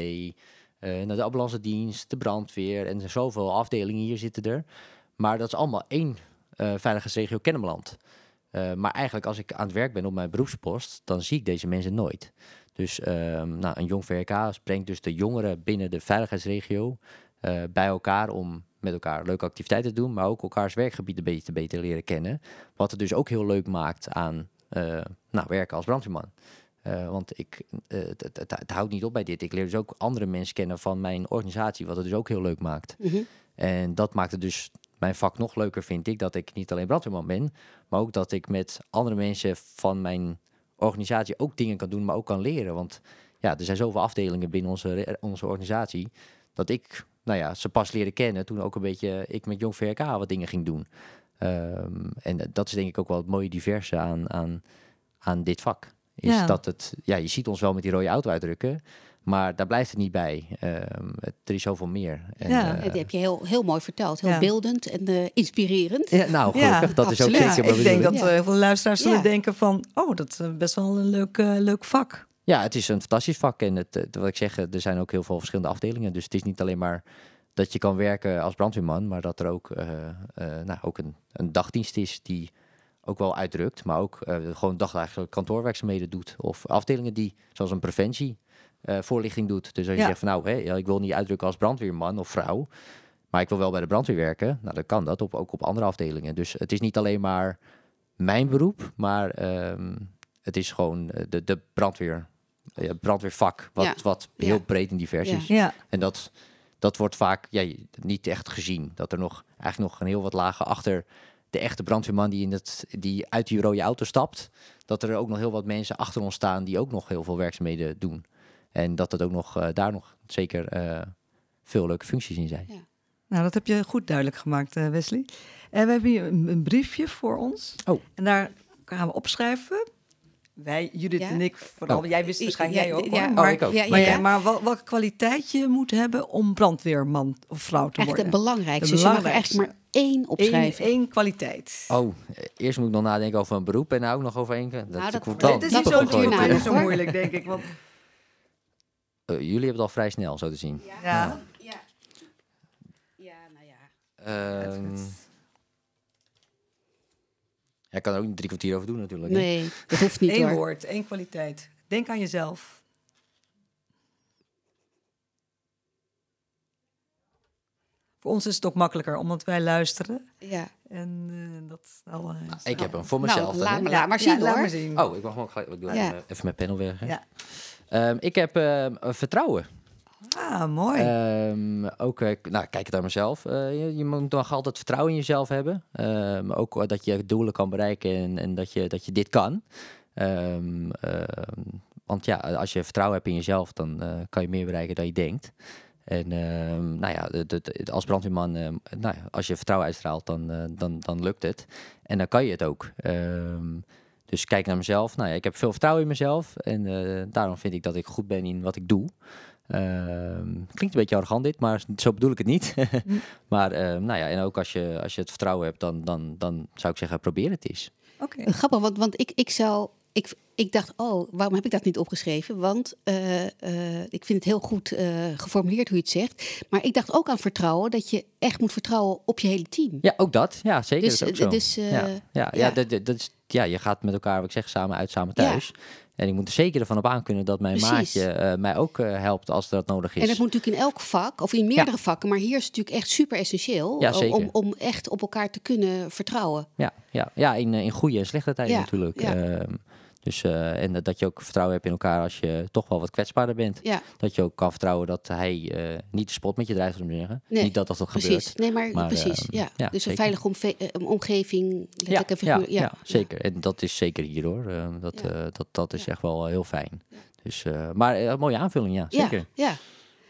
eh naar de ambulance dienst, de brandweer en zoveel afdelingen hier zitten er. Maar dat is allemaal één eh veiligheidsregio Kennemerland. Eh, maar eigenlijk als ik aan het werk ben op mijn beroepspost, dan zie ik deze mensen nooit. Dus nou, een jong VRK brengt dus de jongeren binnen de veiligheidsregio eh, bij elkaar om met elkaar leuke activiteiten te doen, maar ook elkaars werkgebieden beter, te beter leren kennen. Wat het dus ook heel leuk maakt aan eh, nou, werken als brandweerman. Eh, want ik, eh, het, het, het, het houdt niet op bij dit. Ik leer dus ook andere mensen kennen van mijn organisatie, wat het dus ook heel leuk maakt. Mhm. En dat maakt het dus mijn vak nog leuker, vind ik. Dat ik niet alleen brandweerman ben, maar ook dat ik met andere mensen van mijn organisatie ook dingen kan doen, maar ook kan leren. Want ja, er zijn zoveel afdelingen binnen onze, onze organisatie, dat ik, nou ja, ze pas leren kennen toen ook een beetje ik met Jong VRK wat dingen ging doen. Ehm, en dat is denk ik ook wel het mooie diverse aan, aan, aan dit vak. Is Ja. dat het, ja, je ziet ons wel met die rode auto uitdrukken, maar daar blijft het niet bij. Ehm, het, er is zoveel meer. En, Ja. Dat heb je heel, heel mooi verteld. Heel Ja. beeldend en eh, inspirerend. ja, nou, Ja, gelukkig. dat is ook absoluut. zeker ik we denk dat Ja. eh, heel veel luisteraars zullen denken van... oh, dat is best wel een leuk, leuk vak. Ja, het is een fantastisch vak. En het, het- wat ik zeg, eh, er zijn ook heel veel verschillende afdelingen. Dus het is niet alleen maar dat je kan werken als brandweerman, maar dat er ook, eh, eh, nou, ook een, een dagdienst is die ook wel uitdrukt, maar ook eh, gewoon dagelijkse kantoorwerkzaamheden doet. Of afdelingen die, zoals een preventie, eh, voorlichting doet. Dus als je Ja. zegt van nou, ja, ik wil niet uitdrukken als brandweerman of vrouw, maar ik wil wel bij de brandweer werken, nou dan kan dat op, ook op andere afdelingen. Dus het is niet alleen maar mijn beroep, maar ehm, het is gewoon eh, de, de brandweer, ja, brandweervak, wat, Ja. wat heel Ja. breed en divers Ja. is. Ja, En dat, dat wordt vaak ja, niet echt gezien. Dat er nog eigenlijk nog een heel wat lagen achter de echte brandweerman die, in het, die uit die rode auto stapt. Dat er ook nog heel wat mensen achter ons staan die ook nog heel veel werkzaamheden doen. En dat het ook nog eh, daar nog zeker eh, veel leuke functies in zijn. nou dat heb je goed duidelijk gemaakt, eh, Wesley. En we hebben hier een, een briefje voor ons. Oh. En daar gaan we opschrijven. Wij, Judith Ja? en ik, vooral. Oh. jij wist waarschijnlijk Ja, jij ook, ja, hoor. oh, Maar, ik ook. Ja, maar, maar wel- welke kwaliteit je moet hebben om brandweerman of vrouw te Echt worden? het belangrijkste. Dus je mag er eigenlijk maar één opschrijven. Eén, één kwaliteit. Oh, eerst moet ik nog nadenken over een beroep en nou ook nog over één. Dat, Nou, dat- komt dat- dan. Is dat niet zo, zo moeilijk, denk ik. Want, Eh, jullie hebben het al vrij snel, zo te zien. ja. Ja. Ja, nou ja. Ehm, ik kan er ook niet drie kwartier over doen natuurlijk. hè? Nee, dat hoeft niet Eén hoor. woord, één kwaliteit. Denk aan jezelf. Voor ons is het ook makkelijker, omdat wij luisteren. Ja. En eh, dat al, eh, is- Ik heb hem voor Nou, mezelf. dan, laat laat maar zien laat hoor. maar zien. Oh, ik mag hem ook gelijk. Ik doe Ja. even, even mijn panel hè. Ja. Ehm, ik heb ehm, eh, vertrouwen. Ah, mooi. Ehm, ook, eh, nou, kijk het naar mezelf. Eh, je, je moet nog altijd vertrouwen in jezelf hebben. Ehm, ook dat je doelen kan bereiken en, en dat, je, dat je dit kan. Ehm, want ja, als je vertrouwen hebt in jezelf, dan eh, kan je meer bereiken dan je denkt. En nou ja, als brandweerman, nou ja, als je vertrouwen uitstraalt, dan, dan, dan lukt het. En dan kan je het ook. Dus kijk naar mezelf. Nou ja, ik heb veel vertrouwen in mezelf. En daarom vind ik dat ik goed ben in wat ik doe. Ehm, klinkt een beetje arrogant dit, maar zo bedoel ik het niet. maar ehm, nou ja, en ook als je, als je het vertrouwen hebt, dan, dan, dan zou ik zeggen, probeer het eens. Oké. Grappig, want, want ik, ik zou. Ik, ik dacht, oh, waarom heb ik dat niet opgeschreven? Want eh, eh, ik vind het heel goed eh, geformuleerd hoe je het zegt. Maar ik dacht ook aan vertrouwen, dat je echt moet vertrouwen op je hele team. Ja, ook dat. Ja, zeker. Dus, dat is ook eh, zo. dus, eh, ja, ja, ja, ja. dat, dat, dat is, ja, je gaat met elkaar, wat ik zeg, samen uit, samen Ja. thuis. En ik moet er zeker ervan op aankunnen dat mijn Precies. maatje eh, mij ook eh, helpt als dat nodig is. En dat moet natuurlijk in elk vak, of in meerdere vakken, maar hier is het natuurlijk echt super essentieel Ja, zeker. om, om echt op elkaar te kunnen vertrouwen. Ja, ja, ja in, eh, in goede en slechte tijden natuurlijk. ja. Ehm, dus, eh, en dat- je ook vertrouwen hebt in elkaar als je toch wel wat kwetsbaarder bent. Ja, Dat je ook kan vertrouwen dat hij eh, niet de spot met je draait, om te zeggen. Nee, niet dat dat, dat precies. gebeurt. Nee, maar, Maar, precies. ehm, ja. ja, dus een veilige omve- eh, omgeving. Ja, ja, ja, zeker. En dat is zeker hier hoor. Ehm, dat, dat, dat is echt wel heel fijn. Dus, maar een mooie aanvulling, ja, Ja, zeker. ja.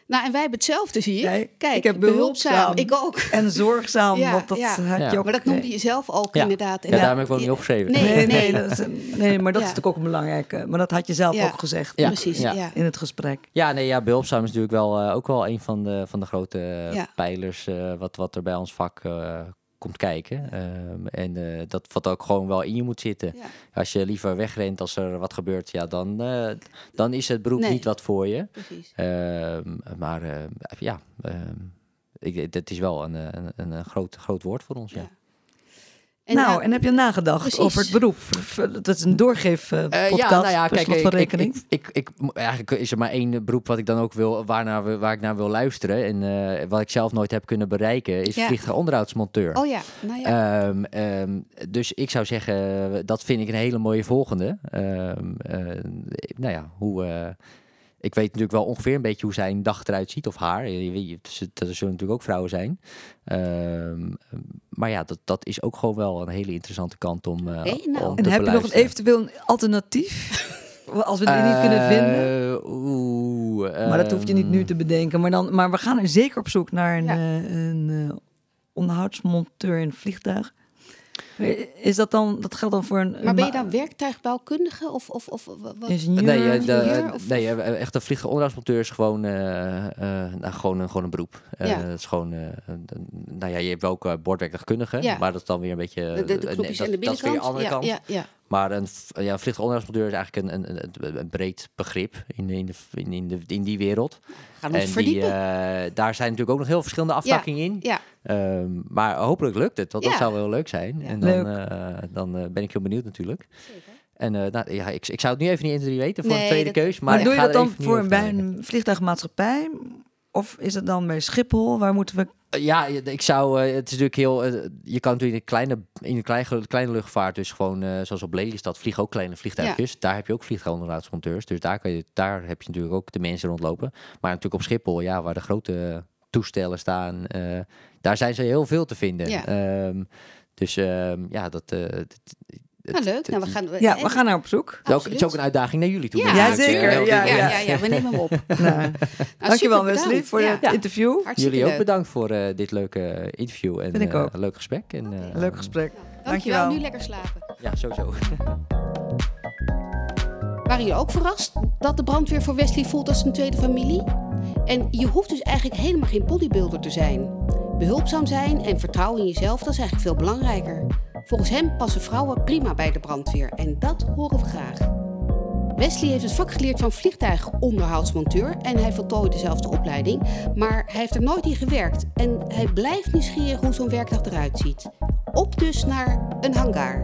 Nou, en wij hebben hetzelfde, zie je. Jij- Kijk, ik heb behulpzaam. Ik ook. En zorgzaam, Ja, want dat ja. had Ja. je ook... Maar dat noemde je zelf ook Ja. inderdaad. En Ja, daarom heb ik ook niet opgeschreven. Nee, Nee, nee. nee, dat is, een- nee, maar dat Ja. is natuurlijk ook een belangrijke. Maar dat had je zelf Ja. ook gezegd Ja. Precies, in het gesprek. Ja, nee, ja, behulpzaam is natuurlijk wel eh, ook wel een van de, van de grote eh, Ja. pijlers eh, wat, wat er bij ons vak eh, komt kijken. Ehm, en eh, dat wat ook gewoon wel in je moet zitten. Ja. Als je liever wegrent als er wat gebeurt, ja, dan, eh, dan is het beroep Nee. niet wat voor je. Precies. Ehm, maar eh, ja, ehm, ik, het is wel een, een, een, een groot, groot woord voor ons. Ja. Ja. Nou, en heb je nagedacht Precies. over het beroep? Dat is een eh, Eh, podcast, ja, nou ja, kijk, ik, van ik, rekening. ik, ik, ik- eigenlijk is er maar één beroep wat ik dan ook wil, waarnaar, we- waar ik naar wil luisteren. En eh, wat ik zelf nooit heb kunnen bereiken, is Ja. vliegtuigonderhoudsmonteur. Oh ja, nou ja. Ehm, ehm, dus ik zou zeggen, dat vind ik een hele mooie volgende. Eh, nou ja, hoe. Eh, ik weet natuurlijk wel ongeveer een beetje hoe zijn dag eruit ziet, of haar. Je- je- je- ze- Er zullen natuurlijk ook vrouwen zijn. Ehm, maar ja, dat, dat is ook gewoon wel een hele interessante kant om, eh Hey, nou. om en heb je nog een, eventueel een alternatief? Als we die niet kunnen vinden. Eh, Oeh, Maar dat hoef je niet nu ehm, te bedenken. Maar, dan, maar we gaan er zeker op zoek naar een, Ja. eh, een eh, onderhoudsmonteur in het vliegtuig. Is dat dan, dat geldt dan voor een... maar ben je dan werktuigbouwkundige of, of, of wa- wat? ingenieur? Nee, eh, de, ingenieur of- nee eh, echt een vliegtuigonderhoudsmonteur is gewoon, eh, eh, nou, gewoon, een, gewoon een beroep. Eh, Ja. Het is gewoon, eh, nou ja, je hebt ook uh, bordwerktuigkundige, Ja. maar dat is dan weer een beetje... de, de, de eh, aan de dat, dat is weer binnenkant? de andere ja, kant. ja, ja. Maar een, ja, een is eigenlijk een, een, een, een breed begrip in, in, de, in, in, de, in die wereld. Gaan we ons en die, verdiepen? eh, daar zijn natuurlijk ook nog heel verschillende aftakkingen in. ja, Ehm, maar hopelijk lukt het, want Ja. dat zou wel leuk zijn. Ja. En dan, Leuk. eh, dan eh, ben ik heel benieuwd natuurlijk. zeker. En eh, nou, ja, ik, ik zou het nu even niet 1, 2, 3 weten voor Nee, de tweede dat- keus. Maar, Maar ik doe je ga dat dan voor bij een vliegtuigmaatschappij? Of is het dan bij Schiphol? Waar moeten we... Eh, Ja, ik zou. eh, het is natuurlijk heel. eh, je kan natuurlijk in de kleine, in de kleine, kleine luchtvaart, dus gewoon zoals op Lelystad, vliegen ook kleine vliegtuigjes. Daar heb je ook vliegtuigonderhoudsmonteurs. Dus daar, kan je, daar heb je natuurlijk ook de mensen rondlopen. Maar natuurlijk op Schiphol, ja, waar de grote toestellen staan, daar zijn ze heel veel te vinden. Ja. Ehm, dus ehm, ja, dat. eh, het- Nou, het- leuk. Nou, we gaan, Ja, we gaan naar op zoek. het is ook, het is ook een uitdaging naar jullie toe. Ja, zeker. Ja, ja, ja. ja, ja, we nemen hem op. Nou, Nou, dankjewel Wesley voor Ja. het interview. Hartstikke Jullie ook leuk. bedankt voor eh, dit leuke eh, interview en Vind ik eh, ook. een leuk gesprek. En, eh, Leuk gesprek. Dankjewel. Dankjewel. Nu lekker slapen. Ja, sowieso. Waren jullie ook verrast dat de brandweer voor Wesley voelt als een tweede familie? En je hoeft dus eigenlijk helemaal geen bodybuilder te zijn. Behulpzaam zijn en vertrouwen in jezelf, dat is eigenlijk veel belangrijker. Volgens hem passen vrouwen prima bij de brandweer en dat horen we graag. Wesley heeft het vak geleerd van vliegtuigonderhoudsmonteur en hij voltooide dezelfde opleiding, maar hij heeft er nooit in gewerkt en hij blijft nieuwsgierig hoe zo'n werkdag eruit ziet. Op dus naar een hangar.